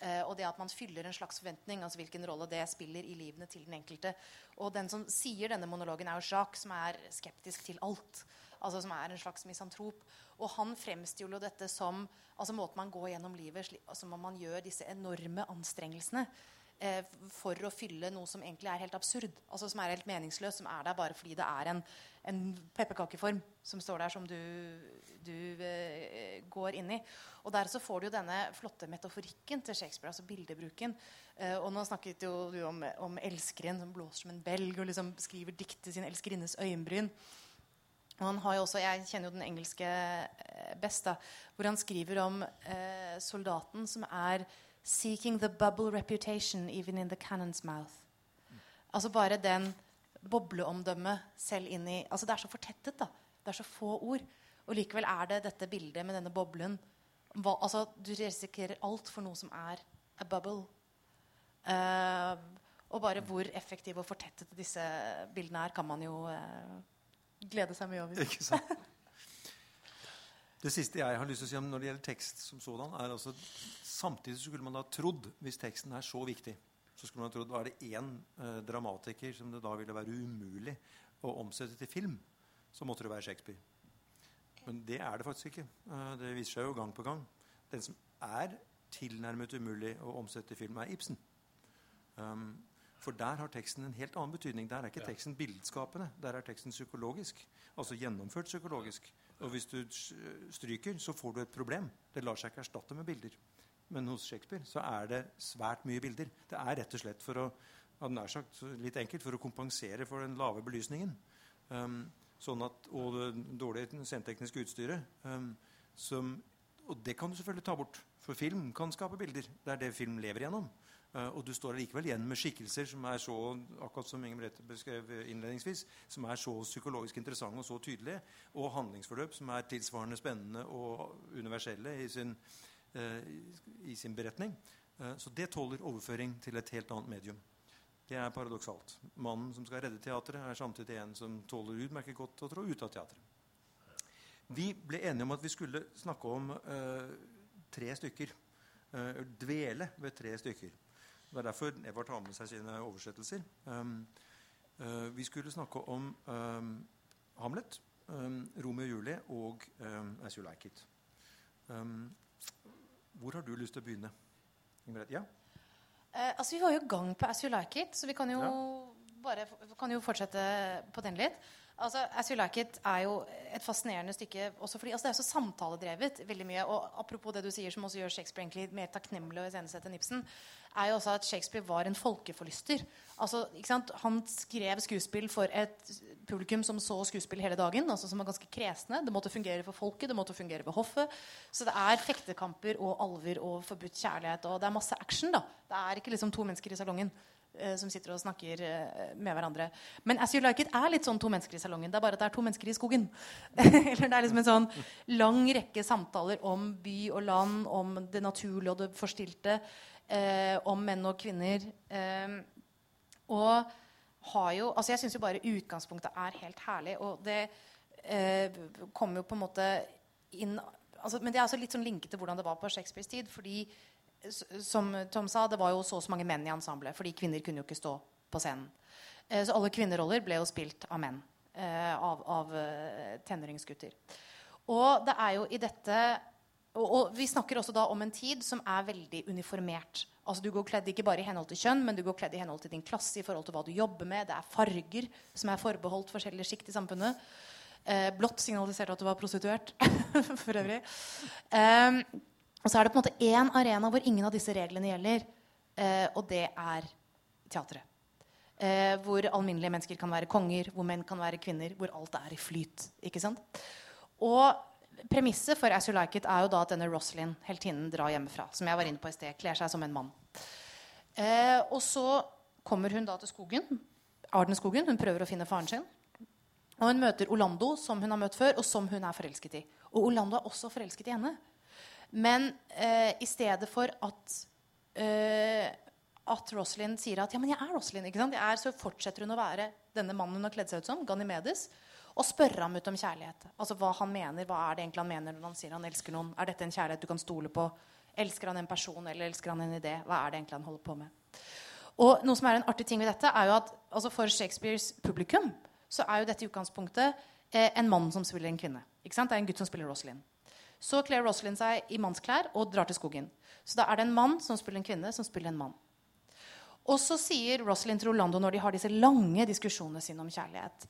Eh, og det at man fyller en slags forventning. altså Hvilken rolle det spiller i livene til den enkelte. Og den som sier denne monologen, er jo Jacques, som er skeptisk til alt. Altså Som er en slags misantrop. Og han fremstiller dette som altså måten man går gjennom livet altså Man gjør disse enorme anstrengelsene eh, for å fylle noe som egentlig er helt absurd. altså Som er helt meningsløst. Som er der bare fordi det er en, en pepperkakeform som står der, som du, du eh, går inn i. Og der så får du jo denne flotte metaforikken til Shakespeare, altså bildebruken. Eh, og nå snakket jo du om, om elskeren som blåser som en belg og liksom skriver dikt til sin elskerinnes øyenbryn. Og han har jo også, Jeg kjenner jo den engelske eh, best, da, hvor han skriver om eh, soldaten som er 'seeking the bubble reputation even in the cannon's mouth'. Altså bare den bobleomdømmet selv inn i altså Det er så fortettet. da, Det er så få ord. Og likevel er det dette bildet med denne boblen hva, altså Du risikerer alt for noe som er a bubble. Uh, og bare hvor effektive og fortettede disse bildene er, kan man jo uh, glede seg mye over. Ikke sant? Det siste jeg har lyst til å si om når det gjelder tekst som sådan, er altså Samtidig skulle man da trodd, hvis teksten er så viktig, så skulle man trodd var det én eh, dramatiker som det da ville være umulig å omsette til film, så måtte det være Shakespeare. Men det er det faktisk ikke. Eh, det viser seg jo gang på gang. Den som er tilnærmet umulig å omsette til film, er Ibsen. Um, for der har teksten en helt annen betydning. Der er ikke teksten bildskapende. Der er teksten psykologisk. Altså gjennomført psykologisk. Og hvis du stryker, så får du et problem. Det lar seg ikke erstatte med bilder. Men hos Shakespeare så er det svært mye bilder. Det er rett og slett for å nær sagt, litt enkelt, for å kompensere for den lave belysningen. Um, sånn at, og det dårlige scenetekniske utstyret. Um, som og det kan du selvfølgelig ta bort. For film kan skape bilder. Det er det film lever gjennom. Uh, og du står likevel igjen med skikkelser som er så akkurat som Inge beskrev innledningsvis, som er så psykologisk interessante og så tydelige, og handlingsforløp som er tilsvarende spennende og universelle i sin, uh, i sin beretning. Uh, så det tåler overføring til et helt annet medium. Det er paradoksalt. Mannen som skal redde teatret, er samtidig en som tåler utmerket godt å trå ut av teatret. Vi ble enige om at vi skulle snakke om tre stykker. dvele ved tre stykker. Det er derfor Evert har med seg sine oversettelser. Um, uh, vi skulle snakke om um, Hamlet, um, Romeo og Julie og um, As You Like It. Um, hvor har du lyst til å begynne? Ja? Uh, altså, vi var jo i gang på As You Like It, så vi kan jo, ja. bare, kan jo fortsette på den litt. Altså, As You Like It er jo et fascinerende stykke også fordi altså, det er så samtaledrevet veldig mye. Og apropos det du sier, som også gjør Shakespeare egentlig mer takknemlig å iscenesette Ibsen, er jo også at Shakespeare var en folkeforlyster. Altså, Han skrev skuespill for et publikum som så skuespill hele dagen. altså Som var ganske kresne. Det måtte fungere for folket, det måtte fungere ved hoffet. Så det er fektekamper og alver og forbudt kjærlighet. Og det er masse action. da Det er ikke liksom to mennesker i salongen. Eh, som sitter og snakker eh, med hverandre. Men As You Like It er litt sånn to mennesker i salongen. Det er bare at det er to mennesker i skogen. Eller det er liksom en sånn lang rekke samtaler om by og land, om det naturlige og det forstilte. Eh, om menn og kvinner. Eh, og har jo Altså, jeg syns jo bare utgangspunktet er helt herlig. Og det eh, kommer jo på en måte inn altså, Men det er altså litt sånn linket til hvordan det var på Shakespeares tid. fordi som Tom sa, det var jo så og så mange menn i ensemblet. Fordi kvinner kunne jo ikke stå på scenen. Eh, så alle kvinneroller ble jo spilt av menn. Eh, av, av eh, tenåringsgutter. Og det er jo i dette og, og, vi snakker også da om en tid som er veldig uniformert. Altså Du går kledd ikke bare i henhold til kjønn, men du går kledd i henhold til din klasse. i forhold til hva du jobber med. Det er farger som er forbeholdt forskjellige sjikt i samfunnet. Eh, blått signaliserte at du var prostituert. for øvrig. Eh, og så er det på en måte én arena hvor ingen av disse reglene gjelder, eh, og det er teatret. Eh, hvor alminnelige mennesker kan være konger, hvor menn kan være kvinner, hvor alt er i flyt. ikke sant? Og Premisset for As You Like It er jo da at denne Roslyn, heltinnen, drar hjemmefra. Som jeg var inne på i sted, kler seg som en mann. Eh, og så kommer hun da til skogen. Ardenskogen. Hun prøver å finne faren sin. Og hun møter Orlando, som hun har møtt før, og som hun er forelsket i. Og Orlando er også forelsket i henne. Men eh, i stedet for at eh, at Roslyn sier at ja, men jeg er Roslyn, ikke sant? Jeg er, så fortsetter hun å være denne mannen hun har kledd seg ut som, Ganymedes, og spørre ham ut om kjærlighet. Altså Hva han mener, hva er det egentlig han mener når han sier han elsker noen? Er dette en kjærlighet du kan stole på? Elsker han en person, eller elsker han en idé? Hva er det egentlig han holder på med? Og noe som er en artig ting ved dette, er jo at altså for Shakespeares publikum så er jo dette i utgangspunktet eh, en mann som spiller en kvinne. Ikke sant? Det er en gutt som spiller Rosalind. Så kler Rosalind seg i mannsklær og drar til skogen. Så da er det en mann som spiller en kvinne, som spiller en mann. Og så sier Rosalind til Orlando når de har disse lange diskusjonene sine om kjærlighet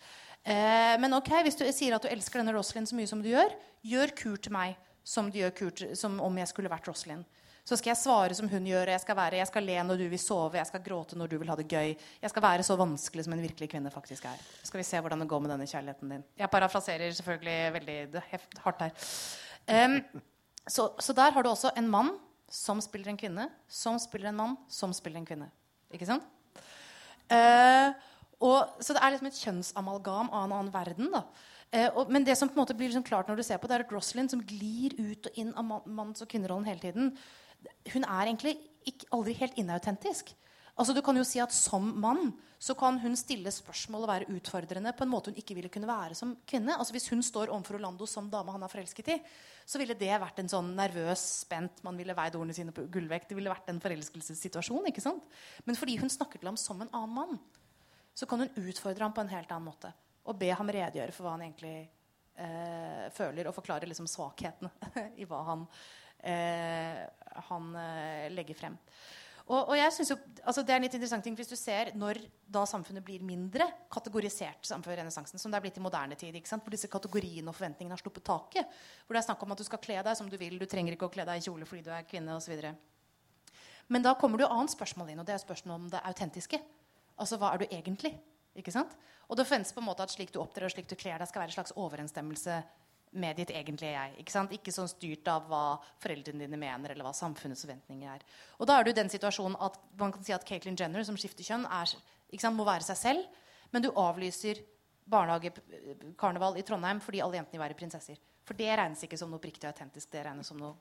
eh, Men ok, hvis du sier at du elsker denne Rosalind så mye som du gjør, gjør kur til meg som, kur som om jeg skulle vært Rosalind. Så skal jeg svare som hun gjør. Jeg skal, være, jeg skal le når du vil sove, jeg skal gråte når du vil ha det gøy. Jeg skal være så vanskelig som en virkelig kvinne faktisk er. Skal vi se hvordan det går med denne kjærligheten din. Jeg parafraserer selvfølgelig veldig hardt her. Um, så, så, der har du også en mann som spiller en kvinne, som spiller en mann, som spiller en kvinne. Ikke sant? Uh, og, så det er liksom et kjønnsamalgam av en annen verden. da. Eh, og, men det som på en måte blir liksom klart når du ser på, det er at Rosalind som glir ut og inn av manns- og kvinnerollen hele tiden, hun er egentlig ikke, aldri helt inautentisk. Altså, du kan jo si at Som mann så kan hun stille spørsmål og være utfordrende på en måte hun ikke ville kunne være som kvinne. Altså, hvis hun står overfor Orlando som dame han er forelsket i, så ville det vært en sånn nervøs, spent Man ville veid ordene sine på gullvekt. Det ville vært en forelskelsessituasjon. ikke sant? Men fordi hun snakker til ham som en annen mann, så kan hun utfordre ham på en helt annen måte. Og be ham redegjøre for hva han egentlig eh, føler, og forklare liksom svakhetene i hva han, eh, han eh, legger frem. Og, og jeg synes jo, altså Det er en litt interessant ting hvis du ser når da samfunnet blir mindre kategorisert samfunn renessansen, som det er blitt i moderne tid. Hvor disse kategoriene og forventningene har sluppet taket. Hvor det er snakk om at du skal kle deg som du vil, du trenger ikke å kle deg i kjole fordi du er kvinne osv. Men da kommer det jo annet spørsmål inn, og det er spørsmålet om det autentiske. Altså, hva er du egentlig? Ikke sant? Og det forventes på en måte at slik du opptrer og slik du kler deg, skal være en slags overensstemmelse med ditt egentlige jeg. Ikke, sant? ikke sånn styrt av hva foreldrene dine mener, eller hva samfunnets forventninger er. Og da er du i den situasjonen at man kan si at Caitlyn Jenner, som skifter kjønn, er, sant, må være seg selv, men du avlyser barnehagekarneval i Trondheim fordi alle jentene vil være prinsesser. For det regnes ikke som noe oppriktig og autentisk. Det regnes som noe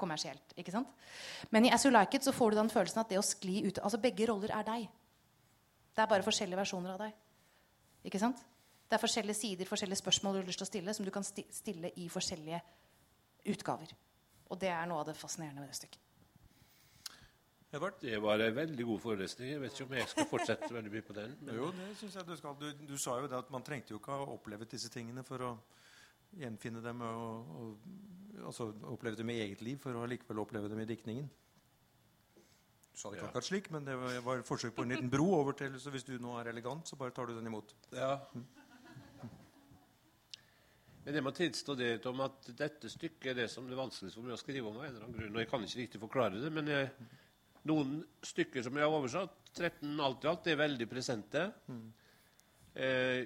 kommersielt. ikke sant? Men i As You Like It så får du den følelsen at det å skli ut Altså begge roller er deg. Det er bare forskjellige versjoner av deg. Ikke sant? Det er forskjellige sider, forskjellige spørsmål du har lyst til å stille, som du kan stille i forskjellige utgaver. Og det er noe av det fascinerende ved det stykket. Edvard? Det var en veldig god forelesning. Jeg vet ikke om jeg skal fortsette veldig mye på den. Men... Jo, det synes jeg du skal. Du, du, sa jo det at man trengte jo ikke ha opplevd disse tingene for å gjenfinne dem og, og altså oppleve dem i eget liv for å likevel oppleve dem i diktningen. Du sa det ikke akkurat slik, men det var, et forsøk på en liten bro over til Så hvis du nå er elegant, så bare tar du den imot. Ja. Men jeg må tilstå det om at dette stykket er det som det er vanskeligst for meg å skrive om. av en eller annen grunn, og Jeg kan ikke riktig forklare det, men jeg, noen stykker som jeg har oversatt, 13 alt i alt, er veldig presente. Mm. Eh,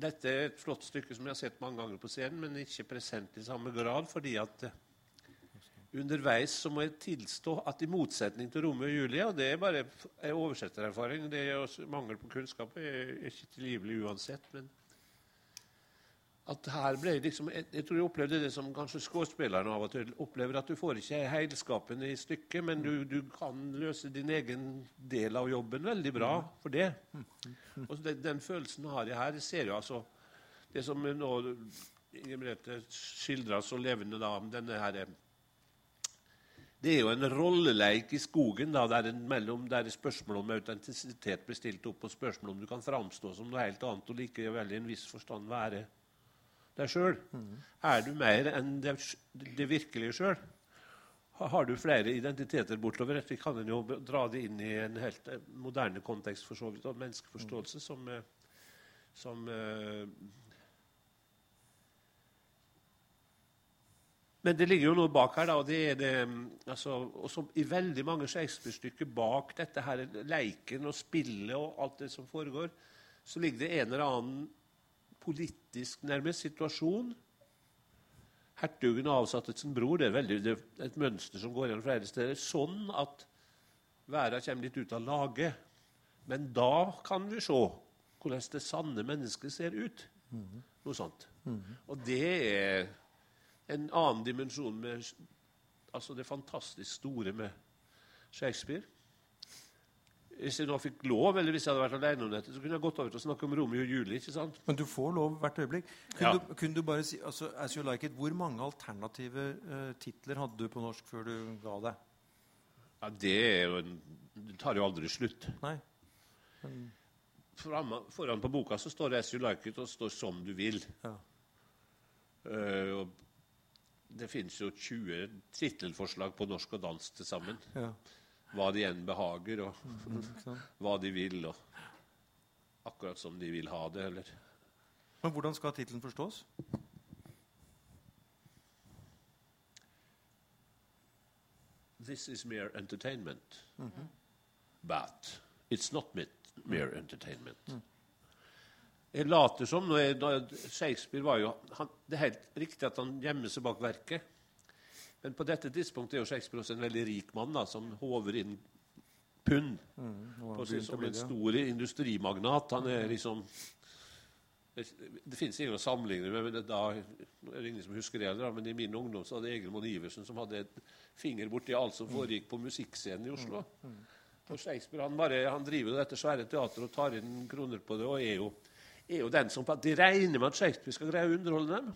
dette er et flott stykke som jeg har sett mange ganger på scenen, men ikke present i samme grad. fordi at underveis så må jeg tilstå at i motsetning til Romeo og Julie, og det er bare en oversettererfaring, det er også mangel på kunnskap, er ikke tilgivelig uansett, men at her ble liksom, jeg, jeg, tror jeg opplevde det som kanskje skuespillerne av og til opplever, at du får ikke heilskapen i stykket, men du, du, kan løse din egen del av jobben veldig bra for det. Og den, den følelsen har jeg her. Jeg ser jo altså det som nå Inger Merete skildrer så levende da om denne her det er jo en rolleleik i skogen da, der, mellom, der spørsmål om autentisitet blir stilt opp, og spørsmål om du kan framstå som noe helt annet og likevel i en viss forstand være deg sjøl? Mm. Er du mer enn det, det virkelige sjøl? Har du flere identiteter bortover? Vi kan jo dra det inn i en helt eh, moderne kontekst for så vidt, og menneskeforståelse som, eh, som Men det ligger jo noe bak her, da, og det er det altså, og som I veldig mange Shakespeare-stykker bak dette her, leiken og spillet og alt det som foregår, så ligger det en eller annen politisk nærmest situasjon. Hertugen avsatte sin bror. Det er, veldig, det er, et mønster som går igjen flere steder. Sånn at verden kommer litt ut av lage. Men da kan vi se hvordan det sanne mennesket ser ut. Noe sånt. Og det er en annen dimensjon med altså det fantastisk store med Shakespeare. Hvis jeg nå fikk lov, eller hvis jeg hadde vært alene om dette, så kunne jeg gått over til å snakke om Romeo og Julie. ikke sant? Men du får lov hvert øyeblikk. Kunne, ja. du, kunne du, bare si, altså, as you like it, Hvor mange alternative uh, titler hadde du på norsk før du ga deg? Ja, Det er jo en, det tar jo aldri slutt. Nei. Men... Foran, foran på boka så står det 'As you like it', og står 'Som du vil'. Ja. Uh, det finnes jo 20 tittelforslag på norsk og dansk til sammen. Ja hva de enn behager, og mm, hva de vil, og akkurat som de vil ha det. Eller. Men hvordan skal tittelen forstås? This is mere entertainment. Mm -hmm. But it's not mere entertainment. Mm. Jeg later som når jeg, Shakespeare var jo han, Det er helt riktig at han gjemmer seg bak verket. Men på dette tidspunktet er jo Shakespeare også en veldig rik mann da, som håver inn pund mm, som en stor industrimagnat. Han er liksom Det, det fins ingen å sammenligne med, men da, er det ingen som husker det, men i min ungdom så hadde Egil Monn Iversen som hadde et finger borti alt som foregikk på musikkscenen i Oslo. Mm, mm. Og Shakespeare han, bare, han driver dette svære teateret og tar inn kroner på det, og er jo, er jo den som De regner med at Shakespeare skal greie å underholde dem.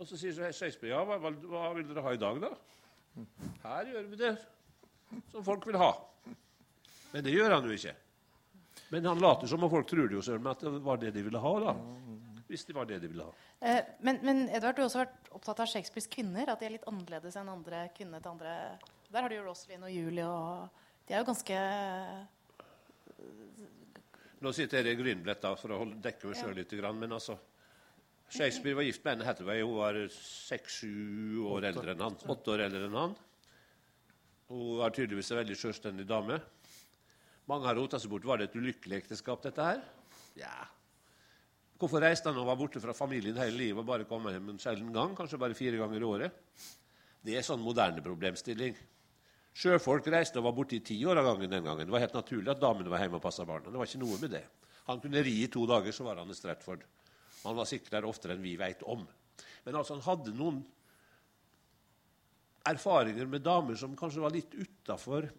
Og så sier Shakespeare ja, hva, hva, vil dere ha i dag, da? Her gjør vi det som folk vil ha. Men det gjør han jo ikke. Men han later som om folk tror det jo selv, at det var det de ville ha. da. Hvis det var det de ville ha. Eh, men, men, Edvard, du har også vært opptatt av Shakespeares kvinner. At de er litt annerledes enn andre kvinner til andre Der har du jo Rosalind og Julie og De er jo ganske Nå sitter jeg i grynbrett for å dekke meg sjøl litt, men altså Shakespeare var gift med Anne Hathaway. Hun var seks-sju år eldre enn han. Åtte år eldre enn han. Hun var tydeligvis en veldig selvstendig dame. Mange har rota seg bort. Var det et ulykkelig ekteskap, dette her? Ja. Hvorfor reiste han og var borte fra familien hele livet og bare kom hjem en sjelden gang? Kanskje bare fire ganger i året? Det er sånn moderne problemstilling. Sjøfolk reiste og var borte i ti år av gangen den gangen. Det var helt naturlig at damene var hjemme og passa barna. Det var ikke noe med det. Han kunne ri i to dager, så var han i Stratford. Han var sikkert der oftere enn vi veit om. Men altså, han hadde noen erfaringer med damer som kanskje var litt utafor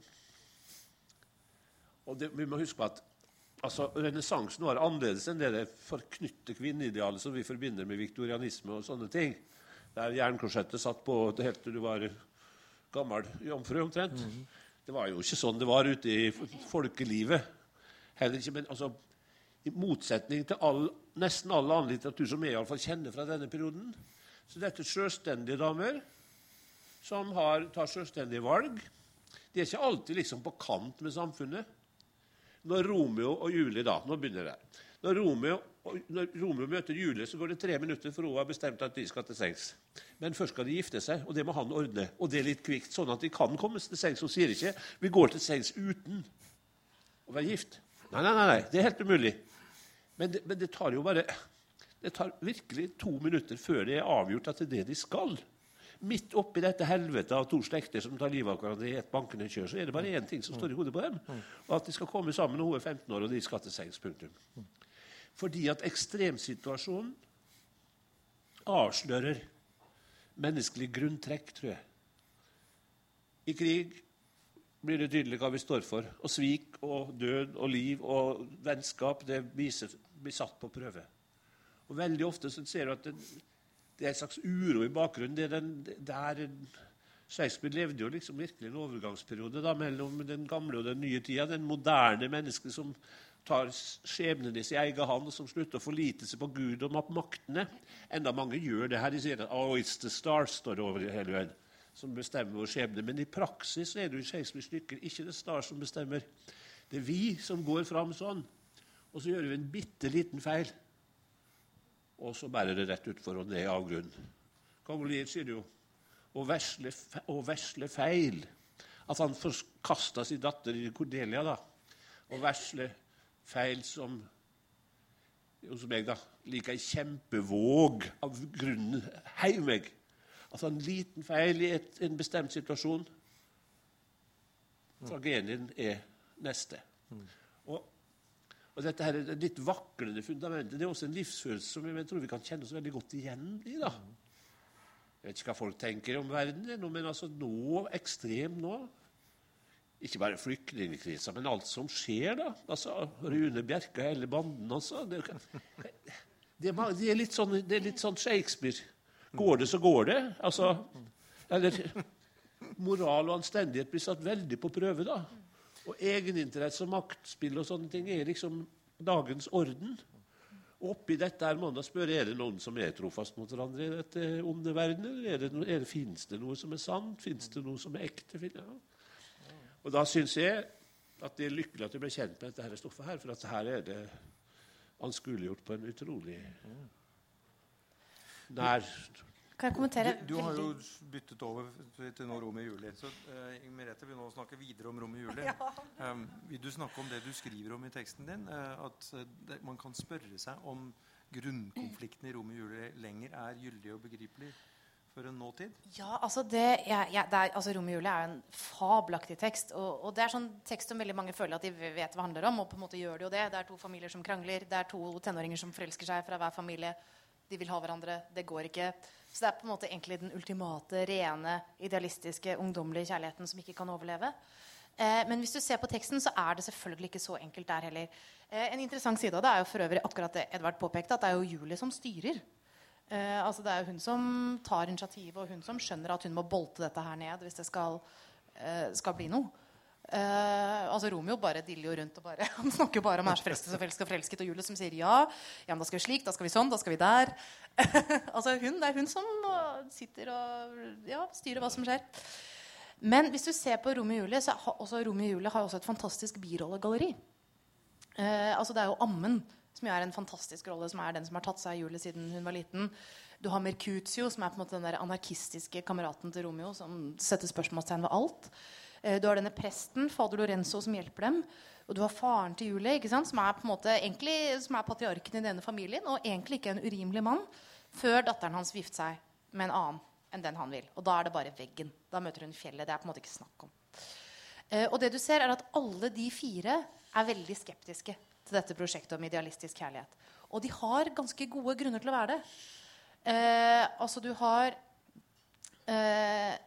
Og det, vi må huske på at altså, renessansen var annerledes enn det, forknytte kvinneidealet som vi forbinder med viktorianisme og sånne ting. Der jernkorsettet satt på helt til du var gammel jomfru, omtrent. Mm. Det var jo ikke sånn det var ute i folkelivet. Heller ikke, men altså, I motsetning til all, nesten all annen litteratur som jeg i fall kjenner fra denne perioden, så dette er selvstendige damer som har, tar selvstendige valg. De er ikke alltid liksom på kant med samfunnet. Når Romeo og Julie da, nå begynner det. Når Romeo, når Romeo møter Julie, så går det tre minutter, for hun har bestemt at de skal til sengs. Men først skal de gifte seg, og det må han ordne. Og det er litt kvikt, sånn at de kan komme til sengs. Hun sier ikke 'vi går til sengs uten å være gift'. Nei, nei, nei, nei. det er helt umulig. Men det, men det tar jo bare det tar virkelig to minutter før det er avgjort at det er det de skal midt oppi dette helvetet av to slekter som tar livet av hverandre i et bankende kjør, så er det bare én ting som står i hodet på dem. Og at de skal komme sammen når hun er 15 år og de skal til sengs. Punktum. Fordi at ekstremsituasjonen avslører menneskelig grunntrekk, tror jeg. I krig blir det tydelig hva vi står for. Og svik og død og liv og vennskap det viser, blir satt på prøve. Og Veldig ofte så ser du at det, det er en slags uro i bakgrunnen. Det er den, der Shakespeare levde jo liksom virkelig en overgangsperiode da, mellom den gamle og den nye tida. Den moderne mennesket som tar skjebnen i sin egen hånd, og som slutter å forlite seg på Gud og maktene. Enda mange gjør det her. De sier at oh, it's the stars står det over hele veien, som bestemmer vår skjebne. Men i praksis er det jo i Shakespeares stykker ikke det stars som bestemmer. Det er vi som går fram sånn. Og så gjør vi en bitte liten feil og så bærer det rett utfor og ned av avgrunnen. Kongoliet sier jo å vesle, og vesle feil. At han forkasta sin datter i Cordelia. da. Å vesle feil som hos meg, da. Like ei kjempevåg av grunnen heiv meg. Altså en liten feil i et, en bestemt situasjon. Tragedien er neste. Mm. Og og dette her er litt vaklende fundamentet det er også en livsfølelse som jeg tror vi kan kjenne oss veldig godt igjen i. da. Jeg vet ikke hva folk tenker om verden, men altså nå, ekstremt nå Ikke bare flyktningkrisa, men alt som skjer, da. Altså, Rune og hele banden, altså. Det, det, det, er litt sånn, det er litt sånn Shakespeare. Går det, så går det. Altså, eller Moral og anstendighet blir satt veldig på prøve, da. Og egeninteresse og maktspill og sånne ting er liksom dagens orden. Og oppi dette her må man spørre er det noen som er trofast mot hverandre i dette onde verden, eller er det, er det, finnes det noe som er sant? Fins det noe som er ekte? Ja. Og da syns jeg at det er lykkelig at jeg ble kjent med dette her stoffet, her, for at her er det anskueliggjort på en utrolig nær kan jeg kommentere? Du, du har jo byttet over til nå Rom i juli. Så uh, Merete vil nå snakke videre om Rom i juli. Ja. Um, vil du snakke om det du skriver om i teksten din? Uh, at det, man kan spørre seg om grunnkonflikten i Rom i juli lenger er gyldig og begripelig for en nåtid? Ja, altså, det, ja, ja, det er, altså Rom i juli er en fabelaktig tekst. Og, og, det er sånn tekst som veldig mange føler at de vet hva det handler om. Og på en måte gjør det jo det. Det er to familier som krangler. Det er to tenåringer som forelsker seg fra hver familie. De vil ha hverandre. Det går ikke. Så det er på en måte egentlig den ultimate, rene, idealistiske, ungdommelige kjærligheten som ikke kan overleve. Eh, men hvis du ser på teksten, så er det selvfølgelig ikke så enkelt der heller. Eh, en interessant side av det er jo for øvrig akkurat det Edvard påpekte, at det er jo Julie som styrer. Eh, altså Det er jo hun som tar initiativet, og hun som skjønner at hun må bolte dette her ned hvis det skal, eh, skal bli noe. Eh, altså Romeo bare diller jo rundt og bare Han snakker jo bare om så forelsket og forelsket, forelsket og Julie som sier ja. Ja, men da skal vi slik, da skal vi sånn, da skal vi der. altså hun, Det er hun som sitter og ja, styrer hva som skjer. Men hvis du ser på Romeo og Julie, så har også Romeo og Julie har også et fantastisk birollegalleri. Eh, altså Det er jo Ammen, som jo er en fantastisk rolle, som er den som har tatt seg av Julie siden hun var liten. Du har Mercutio, som er på en måte den der anarkistiske kameraten til Romeo, som setter spørsmålstegn ved alt. Eh, du har denne presten, fader Lorenzo, som hjelper dem. Og du har faren til Julie, ikke sant? Som, er på en måte, egentlig, som er patriarken i denne familien, og egentlig ikke en urimelig mann, før datteren hans vil seg med en annen enn den han vil. Og da er det bare veggen. Da møter hun fjellet. Det er på en måte ikke snakk om. Eh, og det du ser, er at alle de fire er veldig skeptiske til dette prosjektet om idealistisk kjærlighet. Og de har ganske gode grunner til å være det. Eh, altså, du har eh,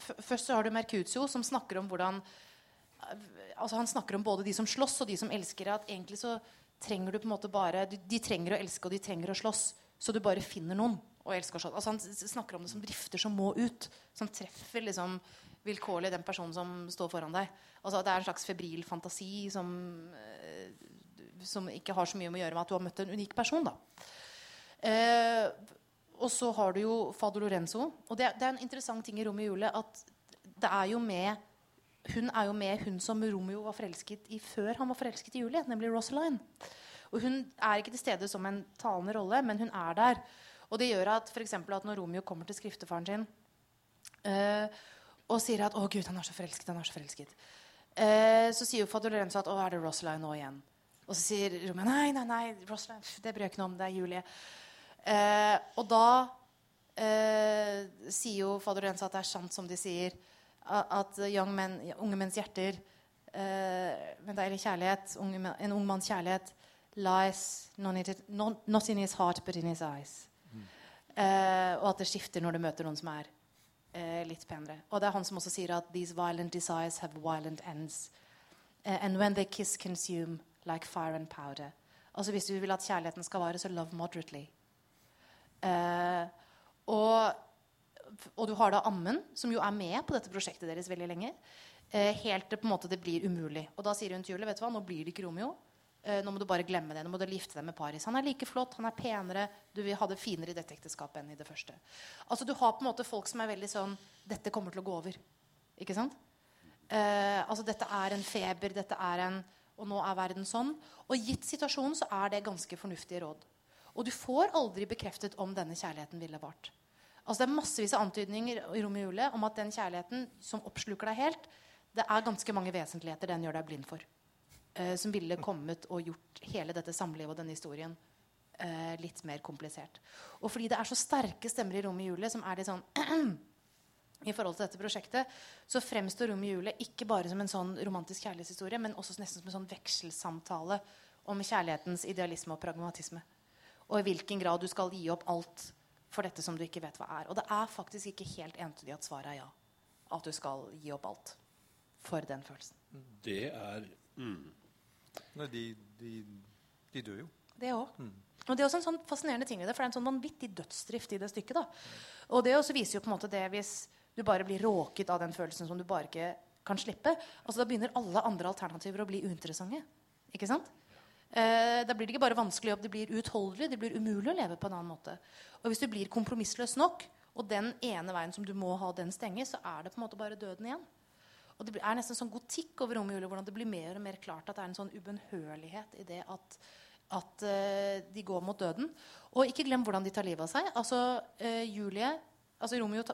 Først så har du Mercutio, som snakker om hvordan altså Han snakker om både de som slåss, og de som elsker. At egentlig så trenger du på en måte bare De, de trenger å elske, og de trenger å slåss. Så du bare finner noen å elske og slåss. Altså, han snakker om det som drifter som må ut. Som treffer liksom vilkårlig den personen som står foran deg. Altså, det er en slags febril fantasi som, eh, som ikke har så mye med å gjøre med at du har møtt en unik person. Eh, og så har du jo Fado Lorenzo. Og det, det, er en interessant ting i Romeo og Julie at det er jo med hun er jo med hun som Romeo var forelsket i før han var forelsket i Julie, nemlig Rosaline. Og hun er ikke til stede som en talende rolle, men hun er der. Og det gjør at, for at når Romeo kommer til skriftefaren sin uh, og sier at 'Å, Gud, han er så forelsket', han er så forelsket, uh, så sier jo Fado Lorenzo at 'Å, er det Rosaline nå igjen?' Og så sier Romeo 'Nei, nei, nei, Rosalind, det bryr jeg ikke noe om. Det er Julie'. Eh, og da eh, sier jo fader Rensa at det er sant som de sier, at men, unge menns hjerter eh, Men det er kjærlighet, unge, en ung manns kjærlighet lies not, in his heart, but in his eyes. Mm. og at det skifter når du møter noen som er eh, litt penere. Og det er han som også sier at these violent desires have violent ends. Eh, and when they kiss, consume like fire and powder. Altså Hvis du vil at kjærligheten skal vare, så love moderately. Uh, og, og, du har da Ammen, som jo er med på dette prosjektet deres veldig lenge. Uh, helt til på en måte det blir umulig. Og da sier hun til Julie vet du hva, nå blir det ikke Romeo. Uh, nå må du bare glemme det. Nå må du gifte deg med Paris. Han er like flott, han er penere. Du vil ha det finere i dette ekteskapet enn i det første. Altså Du har på en måte folk som er veldig sånn Dette kommer til å gå over. Ikke sant? Altså Dette er en feber. Dette er en Og nå er verden sånn. Og gitt situasjonen så er det ganske fornuftige råd. Og du får aldri bekreftet om denne kjærligheten ville vart. Altså Det er massevis av antydninger i rom og jule om at den kjærligheten som oppsluker deg helt, det er ganske mange vesentligheter den gjør deg blind for. Eh, som ville kommet og gjort hele dette samlivet og denne historien eh, litt mer komplisert. Og fordi det er så sterke stemmer i rom og jule som er litt sånn i forhold til dette prosjektet, så fremstår Romeo og Julie ikke bare som en sånn romantisk kjærlighetshistorie, men også nesten som en sånn vekselsamtale om kjærlighetens idealisme og pragmatisme og i hvilken grad du skal gi opp alt for dette som du ikke vet hva er. Og det er faktisk ikke helt entydig at svaret er ja. At du skal gi opp alt for den følelsen. Det er mm. Nei, de, de, de, dør jo. Det òg. Mm. Og det er også en sånn fascinerende ting i det, for det er en sånn vanvittig dødsdrift i det stykket. da. Og det også viser jo på en måte det hvis du bare blir råket av den følelsen som du bare ikke kan slippe. Altså Da begynner alle andre alternativer å bli uinteressante. Ikke sant? Eh, da blir det ikke bare vanskelig jobb, det blir uutholdelig, det blir umulig å leve på en annen måte. Og hvis du blir kompromissløs nok, og den ene veien som du må ha, den stenger, så er det på en måte bare døden igjen. Og Det er nesten sånn gotikk over romjula, hvordan det blir mer og mer klart at det er en sånn ubønnhørlighet i det at, at uh, de går mot døden. Og ikke glem hvordan de tar livet av seg. Altså, uh, Julie, altså Romeo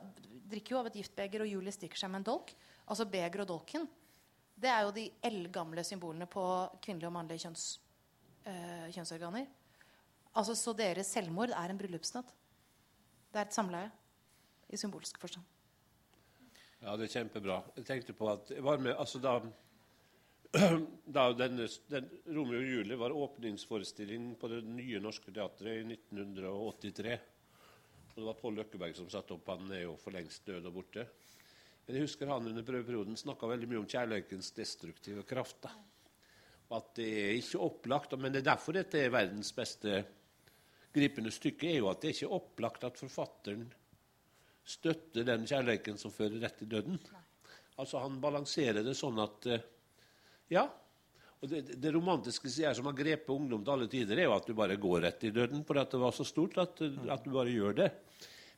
drikker jo av et giftbeger, og Julie stikker seg med en dolk. Altså beger og dolken. Det er jo de eldgamle symbolene på kvinnelige og mannlige kjønns øh, kjønnsorganer. Altså, så deres selvmord er en bryllupsnatt. Det er et samleie i symbolsk forstand. Ja, det er kjempebra. Jeg tenkte på at jeg var med, altså da, da denne, den, Romeo og Julie var åpningsforestilling på det nye Norske Teatret i 1983. Og det var Pål Løkkeberg som satte opp. Han er jo for lengst død og borte. Men jeg husker han under prøveperioden snakka veldig mye om kjærlighetens destruktive kraft. da at det er ikke opplagt, men det er derfor dette er verdens beste gripende stykke, er jo at det er ikke opplagt at forfatteren støtter den kjærligheten som fører rett til døden. Altså Han balanserer det sånn at eh, Ja. Og det, det romantiske sida som har grepet ungdom til alle tider, er jo at du bare går rett i døden, for at det var så stort at, at du bare gjør det.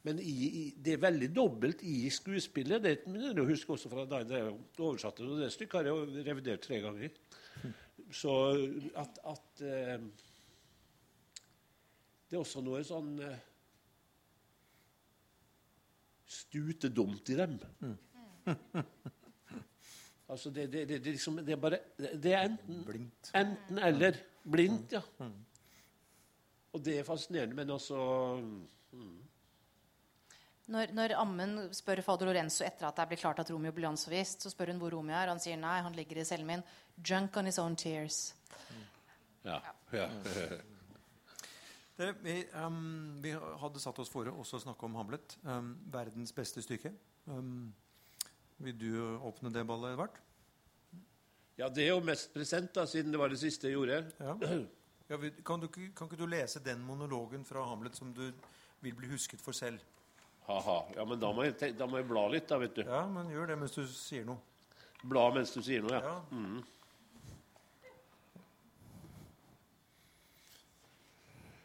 Men i, i, det er veldig dobbelt i skuespillet. Det, det du husker også fra da jeg oversatte det. Det stykket har jeg revidert tre ganger så at, at eh, Det er også noe sånn eh, stutedumt i dem. Mm. Altså det, det, det, det, liksom, det er bare Det er enten, Blindt. enten eller. Blindt, ja. Og det er fascinerende, men altså Når, når Ammen spør fader Lorenzo etter at det er blitt klart at Romeo blir landsforvist, så spør hun hvor Romeo er. Han sier nei, han ligger i cellen min. Drunk on his own tears. Ja. ja. Dere, vi, um, vi hadde satt oss for å snakke om Hamlet. Um, verdens beste stykke. Ehm, vil du åpne det ballet, Edvard? ja, det er jo mest present, da, siden det var det siste jeg gjorde. Ja. Ja, kan, du, kan ikke du lese den monologen fra Hamlet som du vil bli husket for selv? Ha-ha. Ja, men da må, jeg, da må jeg bla litt, da, vet du. Ja, men gjør det mens du sier noe. Bla mens du sier noe, ja.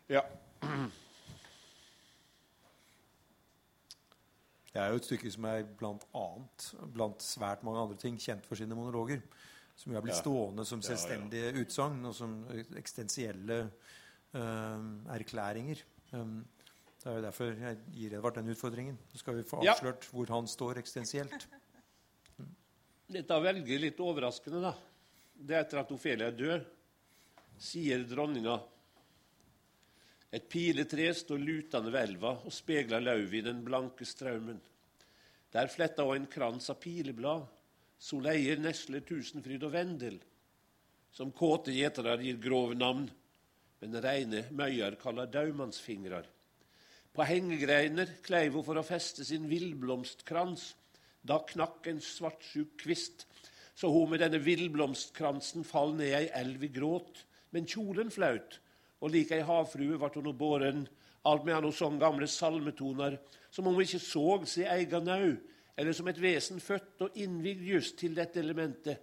Ja. Ja. Det er jo et stykke som er blant annet, blant svært mange andre ting, kjent for sine monologer. Som jo er blitt Ja. stående som Ja, ja. selvstendige utsagn og som eksistensielle eh, erklæringer. Um, det er jo derfor jeg gir Edvard den utfordringen. Så skal vi få Ja. avslørt hvor han står eksistensielt. Dette velger litt overraskende, da. Det er etter at Ofelia dør, sier dronninga Et piletre står lutende ved elva og spegler lauvet i den blanke straumen. Der fletta òg en krans av pileblad, soleier, nesle, tusenfryd og vendel. Som kåte gjetere gir grove navn, men reine møyer kaller daumannsfingrar. På hengegreiner kleiv hun for å feste sin villblomstkrans. Da knakk en svartsjuk kvist, så hun med denne villblomstkransen fall ned ei elv i gråt. Men kjolen flaut, og lik ei havfrue vart hun båren, alt medan hun sang gamle salmetoner, som om hun ikke såg sin egen nau, eller som et vesen født og innvigd just til dette elementet.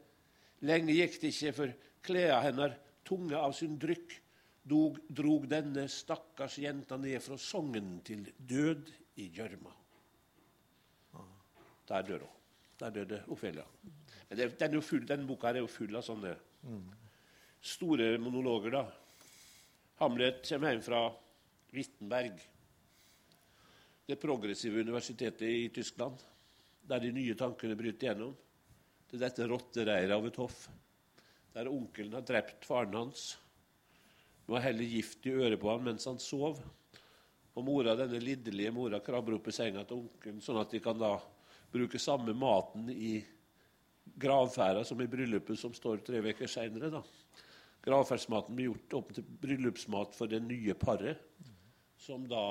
Lenge gikk det ikke, for klærne hennes, tunge av sin drykk, dog, drog denne stakkars jenta ned fra songen til død i gjørma. Der dør hun. Der døde Ofelia. Men det, den, er jo full, den boka er jo full av sånne store monologer, da. Hamlet kommer hjem fra Wittenberg, det progressive universitetet i Tyskland, der de nye tankene bryter gjennom. Det er dette rottereiret av et hoff, der onkelen har drept faren hans. Nå er heller gift i øret på han mens han sov. Og mora, denne lidderlige mora krabber opp i senga til onkelen, sånn at de kan da bruke samme maten i gravferda som i bryllupet som står tre uker seinere. Gravferdsmaten blir gjort opp til bryllupsmat for det nye paret, som da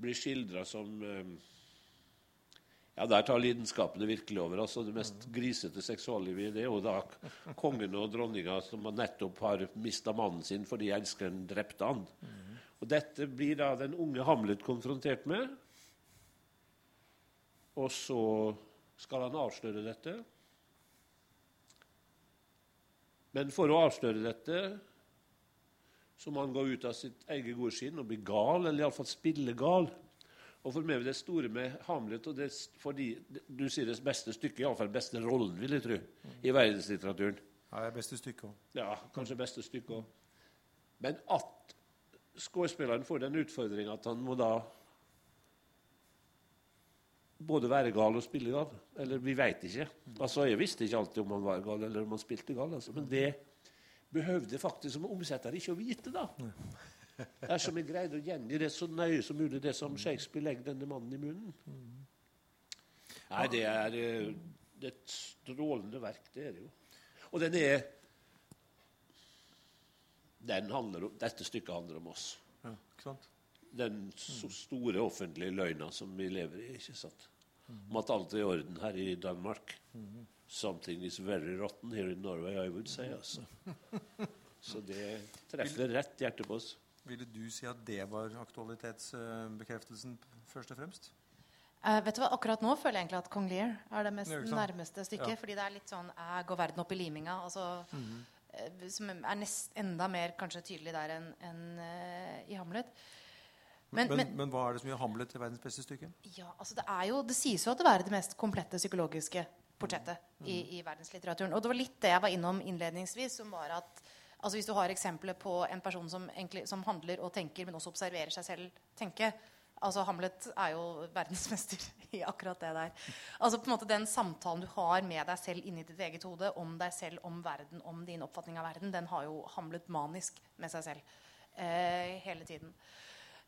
blir skildra som eh, Ja, der tar lidenskapene virkelig over. altså Det mest grisete seksuallivet det er jo da kongen og dronninga som nettopp har mista mannen sin fordi elskeren drepte han. Og dette blir da den unge Hamlet konfrontert med. Og så skal han avsløre dette. Men for å avsløre dette så må han gå ut av sitt eget gode skinn og bli gal, eller iallfall spille gal. Og for meg er det store med Hamlet og det, fordi du sier det beste stykket, iallfall beste rollen, vil jeg tro, i verdenslitteraturen. Ja, det er beste stykket òg. Ja, kanskje beste stykket òg. Men at skuespilleren får den utfordringa at han må da både være gal og spille gal. Eller vi veit ikke. Altså, Jeg visste ikke alltid om han var gal eller om han spilte gal. Altså. Men det behøvde faktisk som omsetter ikke å vite, da. Dersom jeg greide å gjengi det så nøye som mulig, det som Shakespeare legger denne mannen i munnen. Nei, det er, eh, det er et strålende verk, det er det jo. Og den er den handler om, Dette stykket handler om oss. Ja, ikke sant? Den så store offentlige løgna som vi lever i. ikke sant? Om at alt er i orden her i Danmark. Something is very rotten here in Norway, I would say. altså. Så det treffer rett hjertet på oss. Ville du si at det var aktualitetsbekreftelsen først og fremst? Uh, vet du hva, Akkurat nå føler jeg egentlig at Kong Lear er det mest Ja, nærmeste stykket. Ja. Fordi det er litt sånn jeg Går verden opp i liminga? Altså, eh, som er nest, enda mer kanskje tydelig der enn en, uh, i Hamlet. Men, Men, men, men hva er det som gjør Hamlet til verdens beste stykke? ja, altså det, er jo, det sies jo at det er det mest komplette psykologiske portrettet i, i verdenslitteraturen. Og det var litt det jeg var innom innledningsvis. som var at altså Hvis du har eksempler på en person som, egentlig, som handler og tenker, men også observerer seg selv tenke, Altså Hamlet er jo verdensmester i akkurat det der. Altså på en måte Den samtalen du har med deg selv inni ditt eget hode om deg selv, om verden, om din oppfatning av verden, den har jo Hamlet manisk med seg selv eh, hele tiden.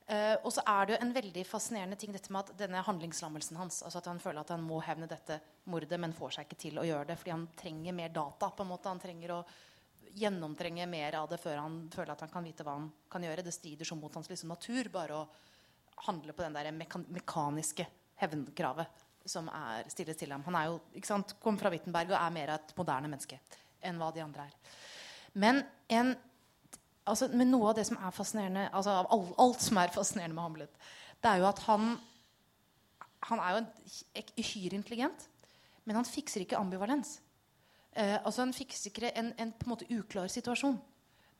Eh, og så er det jo en veldig fascinerende ting dette med at denne handlingslammelsen hans. altså At han føler at han må hevne dette mordet, men får seg ikke til å gjøre det fordi han trenger mer data. på en måte Han trenger å gjennomtrenge mer av det før han føler at han kan vite hva han kan gjøre. Det strider så mot hans liksom, natur bare å handle på den der mekan mekaniske hevnkravet som er stilles til ham. Han er jo, ikke sant, kom fra Wittenberg og er mer et moderne menneske enn hva de andre er. Men, en, altså, men noe av det som er fascinerende altså av alt, alt som er fascinerende med Hamlet, det er jo at han han er jo uhyre intelligent, men han fikser ikke ambivalens. Eh, altså Han fikser ikke en, en, på en måte uklar situasjon.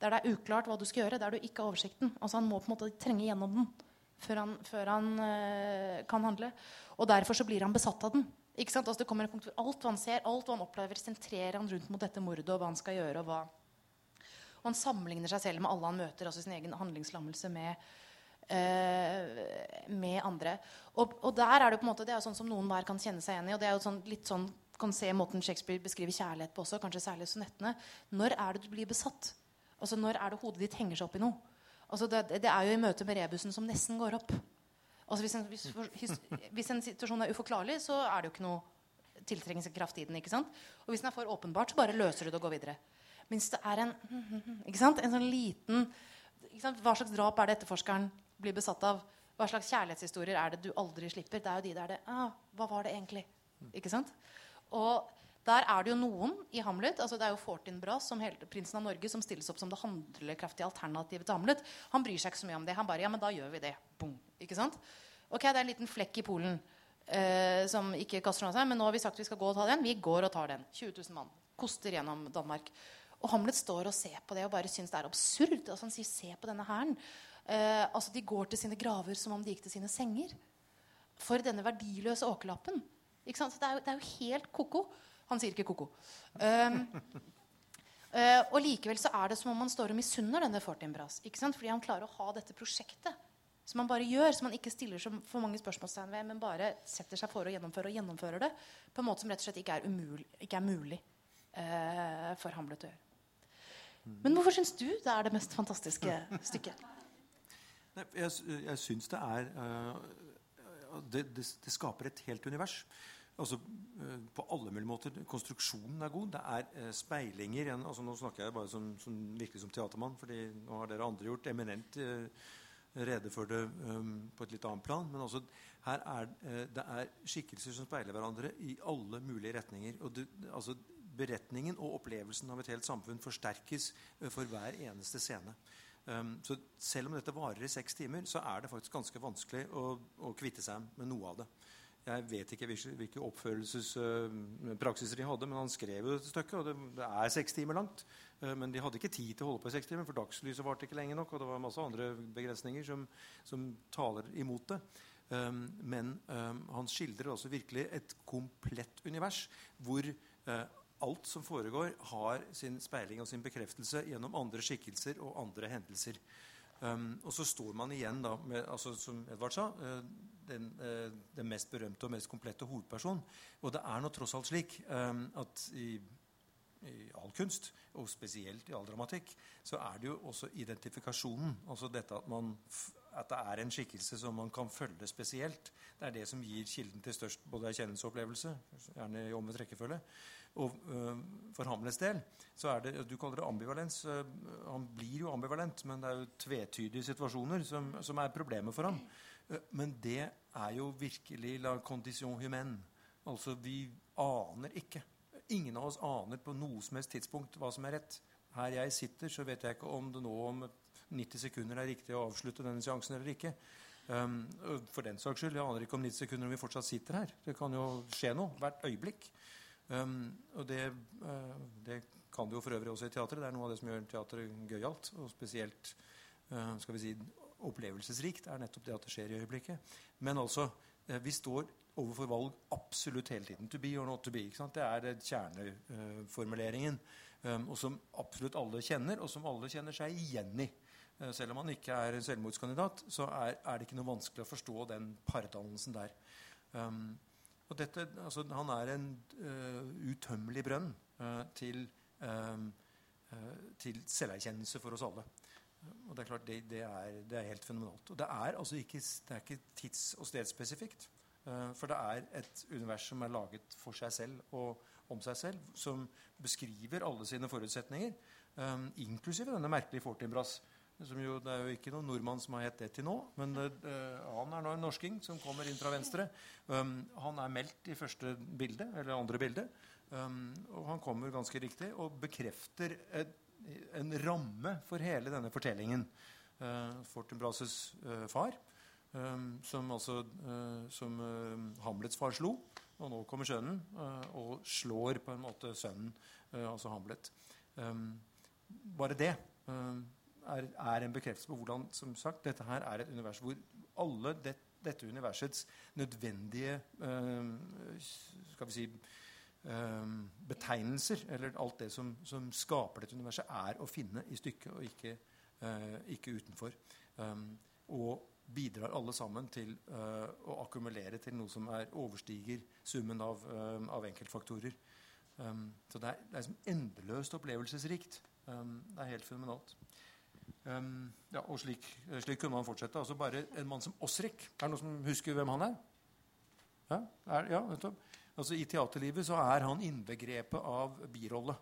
Der det er uklart hva du skal gjøre, der du ikke har oversikten. Altså Han må på en måte trenge gjennom den før han, før han uh, kan handle. Og derfor så blir han besatt av den. Ikke sant? Altså det kommer en punkt hvor Alt hva han ser, alt hva han opplever, sentrerer han rundt mot dette mordet og hva han skal gjøre. Og, hva. Han sammenligner seg selv med alle han møter, altså sin egen handlingslammelse med, uh, med andre. Og, og, der er det på en måte, det er sånn som noen hver kan kjenne seg igjen i. og det er jo sånn, litt sånn kan se måten Shakespeare beskriver kjærlighet på også, kanskje særlig sonettene. Når er det du blir besatt? Altså Når er det hodet ditt henger seg opp i noe? Altså det, det, er jo i møte med rebusen som nesten går opp. Altså hvis en, hvis, hvis, en, situasjon er uforklarlig, så er det jo ikke noe tiltrekningskraft i den. ikke sant? Og hvis den er for åpenbart, så bare løser du det og går videre. Mens det er en ikke sant? En sånn liten Hva slags drap er det etterforskeren blir besatt av? Hva slags kjærlighetshistorier er det du aldri slipper? Det er jo de der det ah, Hva var det egentlig? Ikke sant? Og der er det jo noen i Hamlet altså Det er jo Fortinbras, som hele, prinsen av Norge, som stilles opp som det handlekraftige alternativet til Hamlet. Han bryr seg ikke så mye om det. Han bare Ja, men da gjør vi det. Boom. Ikke sant? Ok, det er en liten flekk i Polen eh, som ikke kaster av seg, men nå har vi sagt vi skal gå og ta den. Vi går og tar den. 20 000 mann. Koster gjennom Danmark. Og Hamlet står og ser på det og bare syns det er absurd. Altså, han sier 'se på denne hæren'. Eh, altså, de går til sine graver som om de gikk til sine senger. For denne verdiløse åkerlappen. Ikke sant? Det er, jo, det er jo helt ko-ko. Han sier ikke ko-ko. Um, uh, og likevel så er det som om han står og misunner denne Fortinbras. Fordi han klarer å ha dette prosjektet som han bare gjør, som han ikke stiller så for mange spørsmålstegn ved, men bare setter seg for å gjennomføre og gjennomfører det på en måte som rett og slett ikke er, umulig, ikke er mulig uh, for Hamlet å gjøre. Men hvorfor syns du det er det mest fantastiske stykket? Nei, jeg jeg syns det er uh, det, det, det, skaper et helt univers. Altså, uh, på alle mulige måter. Konstruksjonen er god. Det er uh, speilinger. Altså, nå snakker jeg bare som, som, virkelig som teatermann, fordi nå har dere andre gjort eminent rede for det um, på et litt annet plan. Men altså, her er det er skikkelser som speiler hverandre i alle mulige retninger. og det, altså, Beretningen og opplevelsen av et helt samfunn forsterkes for hver eneste scene. Um, så selv om dette varer i seks timer, så er det faktisk ganske vanskelig å, å kvitte seg med noe av det. Jeg vet ikke hvilke, oppførelsespraksiser uh, de hadde, men han skrev jo et stykke, og det, er seks timer langt. Uh, men de hadde ikke tid til å holde på i seks timer, for dagslyset varte ikke lenge nok. Og det var masse andre begrensninger som, som taler imot det. Um, men um, han skildrer altså virkelig et komplett univers hvor alt som foregår, har sin speiling og sin bekreftelse gjennom andre skikkelser og andre hendelser. Um, og så står man igjen da med, altså, som Edvard sa, uh, den, uh, den, mest berømte og mest komplette hovedperson. Og det er nå tross alt slik um, at i, i, all kunst, og spesielt i all dramatikk, så er det jo også identifikasjonen. Altså dette at, man, at det er en skikkelse som man kan følge spesielt. Det er det som gir kilden til størst både erkjennelse og opplevelse. Gjerne i omvendt rekkefølge. Og uh, For Hamlets del så er det Du kaller det ambivalens. Uh, han blir jo ambivalent, men det er jo tvetydige situasjoner som, som er problemet for ham. Uh, men det er jo virkelig la condition humaine. Altså, vi aner ikke. Ingen av oss aner på noe som helst tidspunkt hva som er rett. Her jeg sitter, så vet jeg ikke om det nå om 90 sekunder er riktig å avslutte denne seansen eller ikke. Um, for den saks skyld, Jeg aner ikke om 90 sekunder om vi fortsatt sitter her. Det kan jo skje noe hvert øyeblikk. Um, og det, uh, det, kan det jo for øvrig også i teatret. Det er noe av det som gjør teatret gøyalt, og spesielt uh, skal vi si, opplevelsesrikt, er nettopp det at det skjer i øyeblikket. Men altså, uh, vi står overfor valg absolutt hele tiden. To be or not to be. Det er kjerneformuleringen. Um, og som absolutt alle kjenner, og som alle kjenner seg igjen i. Selv om man ikke er selvmordskandidat, så er, er, det ikke noe vanskelig å forstå den pardannelsen der. Um, og dette, altså, han er en uh, utømmelig brønn uh, til, um, uh, til selverkjennelse for oss alle. Og det er klart, det, det, er, det er, helt fenomenalt. Og det er altså ikke, det er ikke tids- og stedsspesifikt. for det er et univers som er laget for seg selv og om seg selv, som beskriver alle sine forutsetninger, um, inklusive denne merkelige Fortinbras. Jo, det er jo ikke noen nordmann som har hett det til nå, men uh, han er nå en norsking som kommer inn fra venstre. Um, han er meldt i første bilde, eller andre bilde, um, og han kommer ganske riktig og bekrefter et, en ramme for hele denne fortellingen. Uh, Fortinbras' uh, far, um, som altså som Hamlets far slo. Og nå kommer sønnen og slår på en måte sønnen, altså Hamlet. Um, bare det um, er, er, en bekreftelse på hvordan som sagt, dette her er et univers hvor alle det, dette universets nødvendige øh, skal vi si, øh, betegnelser, eller alt det som, som, skaper dette universet, er å finne i stykket og ikke, øh, ikke utenfor. Um, og bidrar alle sammen til uh, å akkumulere til noe som er, overstiger summen av, av enkeltfaktorer. Um, så det er, det er endeløst opplevelsesrikt. Um, det er helt fenomenalt. Um, ja, og slik, slik, kunne man fortsette. Altså bare En mann som Osrik. Er det noen som husker hvem han er? Ja, er, ja altså I teaterlivet så er han innbegrepet av birolle.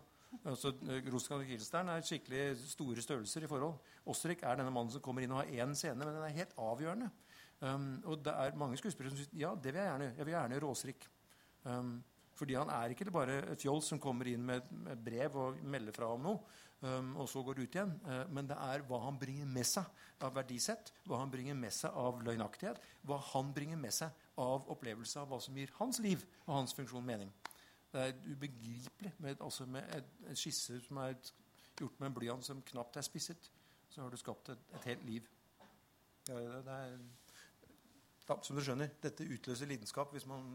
Altså, Roskald Kilstern er skikkelig store størrelser i forhold. Osrik er denne mannen som kommer inn og har én scene, men den er helt avgjørende. Um, og det er mange skuespillere som sier ja, det vil jeg gjerne Jeg vil gjerne gjøre Osrik. Um, fordi han er ikke bare et fjoll som kommer inn med, med brev og melder fra om noe, um, og så går det ut igjen. Uh, men det er hva han bringer med seg av verdisett, hva han bringer med seg av løgnaktighet, hva han bringer med seg av opplevelse av hva som gir hans liv og hans funksjon mening. Det er ubegripelig med, altså med en skisse som er gjort med en blyant som knapt er spisset. Så har du skapt et, et helt liv. Ja, det er, da, som du skjønner, dette utløser lidenskap hvis man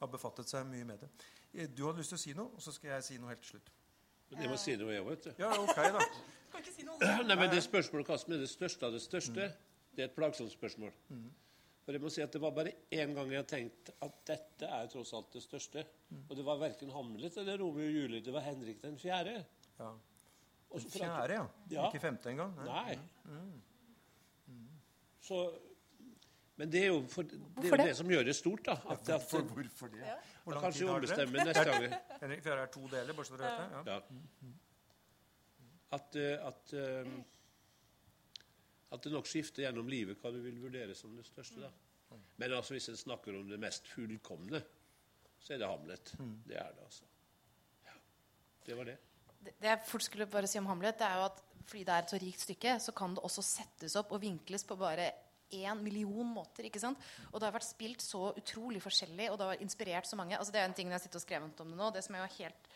har befattet seg mye med det. Eh, du hadde lyst til å si noe, og så skal jeg si noe helt til slutt. Men jeg må si noe, jeg òg, vet du. Ja, ok da. Kan ikke si noe. Nei, men Det spørsmålet Kasper, er det største av det største, mm. det er et plagsomt spørsmål. Mm. For jeg må si at Det var bare én gang jeg har tenkt at dette er tross alt det største. Mm. Og det var verken Hamlet eller Romeo og Julie. Det var Henrik den fjerde. Ja. Den fjerde, ja. ja. Ikke femte engang? Nei. Nei. Mm. Så men det er jo, for, det, er jo det? det, som gjør det stort. da. At, at, for, hvorfor det? Ja. Hvor lang kanskje ombestemme neste gang. Henrik Fjerde er to deler, bare så dere vet det. Ja. At, eh, at, um, at, det nok skifter gjennom livet hva du vil vurdere som det største. da. Men altså, hvis en snakker om det mest fullkomne, så er det Hamlet. Mm. Det er det, altså. Ja, det var det. Det, det jeg fort skulle bare si om Hamlet, det er jo at fordi det er et så rikt stykke, så kan det også settes opp og vinkles på bare én million måter. ikke sant? Og det har vært spilt så utrolig forskjellig, og det har inspirert så mange. altså Det er en ting jeg sitter og skrevet om det nå. det som er jo helt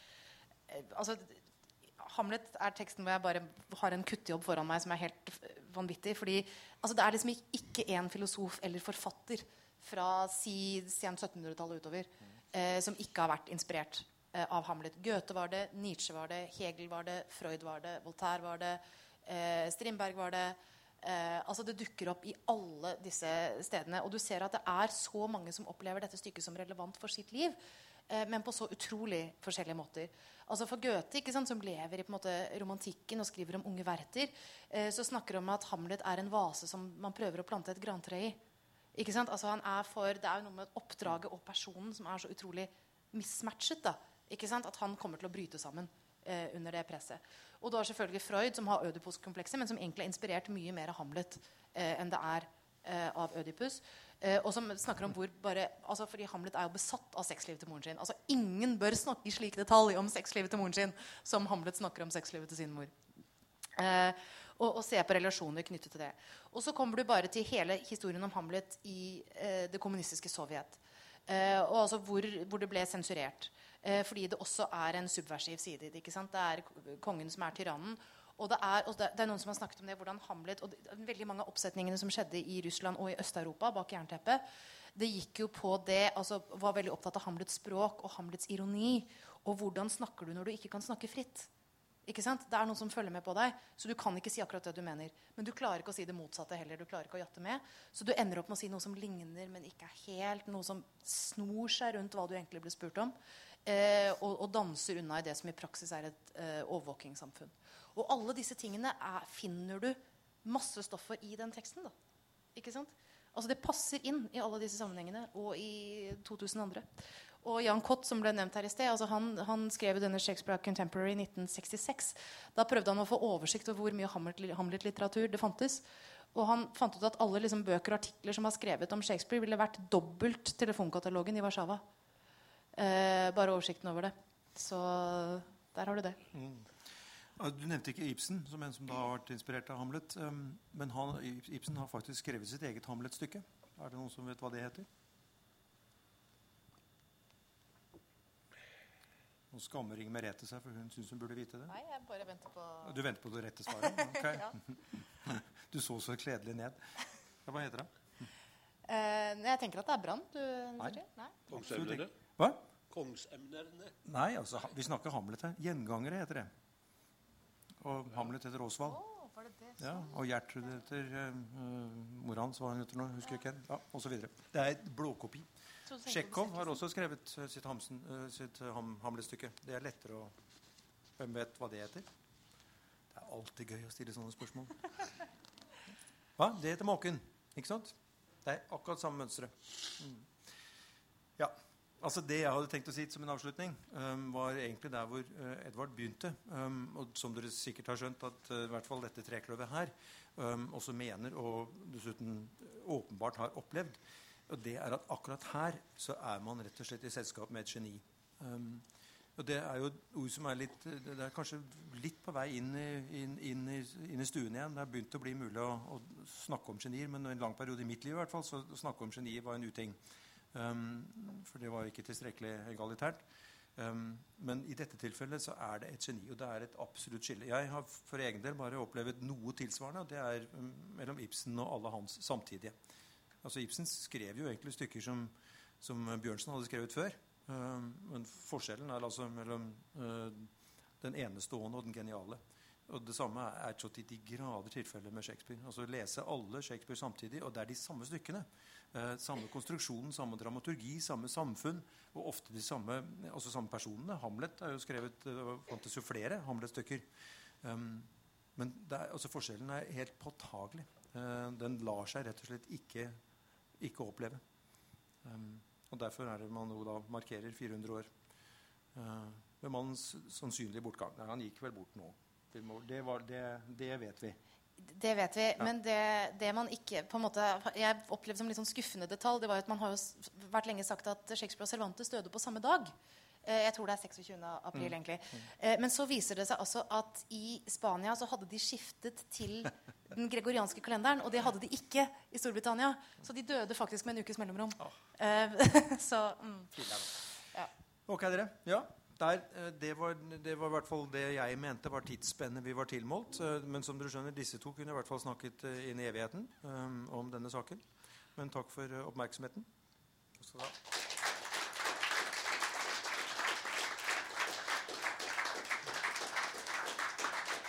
eh, altså Hamlet er teksten hvor jeg bare har en kuttejobb foran meg som er helt vanvittig. fordi altså, Det er liksom ikke én filosof eller forfatter fra si sent 1700-tallet utover eh, som ikke har vært inspirert eh, av Hamlet. Goethe var det, Nietzsche var det, Hegel var det, Freud var det, Voltaire var det, eh, Strindberg var det. Eh, altså Det dukker opp i alle disse stedene. Og du ser at det er så mange som opplever dette stykket som relevant for sitt liv. Eh, men på så utrolig forskjellige måter. Altså For Goethe, ikke sant, som lever i måte romantikken og skriver om unge verter, eh, så snakker han om at Hamlet er en vase som man prøver å plante et grantre i. Ikke sant? Altså han er for, Det er jo noe med oppdraget og personen som er så utrolig mismatchet. da, ikke sant? At han kommer til å bryte sammen eh, under det presset. Og du har selvfølgelig Freud, som har Ødipus-komplekset, men som egentlig er inspirert mye mer av Hamlet eh, enn det er eh, av Ødipus. Eh, og som snakker om hvor bare, altså fordi Hamlet er jo besatt av sexlivet til moren sin. Altså Ingen bør snakke i slik detalj om sexlivet til moren sin som Hamlet snakker om sexlivet til sin mor. Eh, og, og, se på relasjoner knyttet til det. Og så kommer du bare til hele historien om Hamlet i eh, det kommunistiske Sovjet. Eh, og altså hvor, hvor, det ble sensurert. Eh, fordi det også er en subversiv side i det. Det er kongen som er tyrannen. Og det er, og det er, noen som har snakket om det, hvordan Hamlet og det, veldig mange av oppsetningene som skjedde i Russland og i Øst-Europa bak jernteppet, det gikk jo på det altså Var veldig opptatt av Hamlets språk og Hamlets ironi. Og hvordan snakker du når du ikke kan snakke fritt? Ikke sant? Det er noen som følger med på deg, så du kan ikke si akkurat det du mener. Men du klarer ikke å si det motsatte heller. Du klarer ikke å jatte med. Så du ender opp med å si noe som ligner, men ikke er helt. Noe som snor seg rundt hva du egentlig ble spurt om. Eh, og, og, danser unna i det som i praksis er et eh, overvåkingssamfunn. Og alle disse tingene er, finner du masse stoff for i den teksten. da. Ikke sant? Altså Det passer inn i alle disse sammenhengene og i 2000 andre. Og Jan Kott, som ble nevnt her i sted, altså han, han, skrev denne Shakespeare Contemporary i 1966. Da prøvde han å få oversikt over hvor mye Hamlet-litteratur det fantes. Og han fant ut at alle liksom, bøker og artikler som var skrevet om Shakespeare, ville vært dobbelt telefonkatalogen i Warszawa. Eh, bare oversikten over det. Så der har du det. Mm. Du nevnte ikke Ibsen som en som da har vært inspirert av Hamlet. Um, men han, Ibsen har faktisk skrevet sitt eget Hamlet-stykke. Er det noen som vet hva det heter? Nå skammer Inger Merete seg, for hun syns hun burde vite det. Nei, jeg bare venter på... Du venter på det rette svaret? Okay. Du så så kledelig ned. Hva heter det? Uh, jeg tenker at det er Brann. Nei. Nei. Kongsemnerne. Hva? Kongsemnerne. Nei, altså, vi snakker Hamlet her. Gjengangere heter det. Og Hamlet heter Osvald. Oh, ja, og Gjertrud heter uh, mora hans, hva hun heter nå, husker jeg ikke. Ja, og så videre. Det er et blåkopi. Tsjekhov har også skrevet uh, sitt, Hamsen, uh, sitt ham, Hamlet-stykke. Det er lettere å Hvem vet hva det heter? Det er alltid gøy å stille sånne spørsmål. Hva? Det heter Måken. Ikke sant? Det er akkurat samme mønsteret. Mm. Ja. Altså Det jeg hadde tenkt å si som en avslutning, um, var egentlig der hvor uh, Edvard begynte. Um, og som dere sikkert har skjønt, at uh, i hvert fall dette trekløvet her um, også mener, og dessuten åpenbart har opplevd, og det er at akkurat her så er man rett og slett i selskap med et geni. Um, og Det er jo ord som er litt det er kanskje litt på vei inn i, inn, inn, i, inn i, stuen igjen. Det har begynt å bli mulig å, å snakke om genier, men en lang periode i mitt liv i hvert fall, så å snakke om genier var en uting. For det var ikke tilstrekkelig egalitært. Um, men i dette tilfellet så er det et geni, og det er et absolutt skille. Jeg har for egen del bare opplevd noe tilsvarende, og det er um, mellom Ibsen og alle hans samtidige. Altså Ibsen skrev jo egentlig stykker som, som Bjørnsen hadde skrevet før. Men forskjellen er altså mellom uh, den enestående og den geniale. Og Det samme er så til de grader tilfellet med Shakespeare. Altså Lese alle Shakespeare samtidig, og det er de samme stykkene. Eh, samme konstruksjon, samme dramaturgi, samme samfunn, og ofte de samme, altså samme personene. Hamlet er jo skrevet eh, fantes jo flere Hamlet-stykker. Um, men er, altså forskjellen er helt påtagelig. Uh, den lar seg rett og slett ikke, ikke oppleve. Um, og Derfor er det man jo da markerer 400 år uh, ved mannens sannsynlige bortgang. Nei, han gikk vel bort nå. Det, var, det, det vet vi. Det vet vi. Ja. Men det, det, man ikke på en måte, Jeg opplevde som litt sånn skuffende detalj, det var at man har jo vært lenge sagt at Shakespeare og Cervantes døde på samme dag. Eh, jeg tror det er 26. april, mm. egentlig. Mm. Eh, men så viser det seg altså at i Spania så hadde de skiftet til den gregorianske kalenderen. Og det hadde de ikke i Storbritannia. Så de døde faktisk med en ukes mellomrom. Oh. så mm. ja. Ok, dere. Ja. Der, eh, det, var, det var i hvert fall det jeg mente var tidsspennet vi var tilmålt. Eh, men som dere skjønner, disse to kunne i hvert fall snakket eh, inn i evigheten om denne saken. Men takk for oppmerksomheten.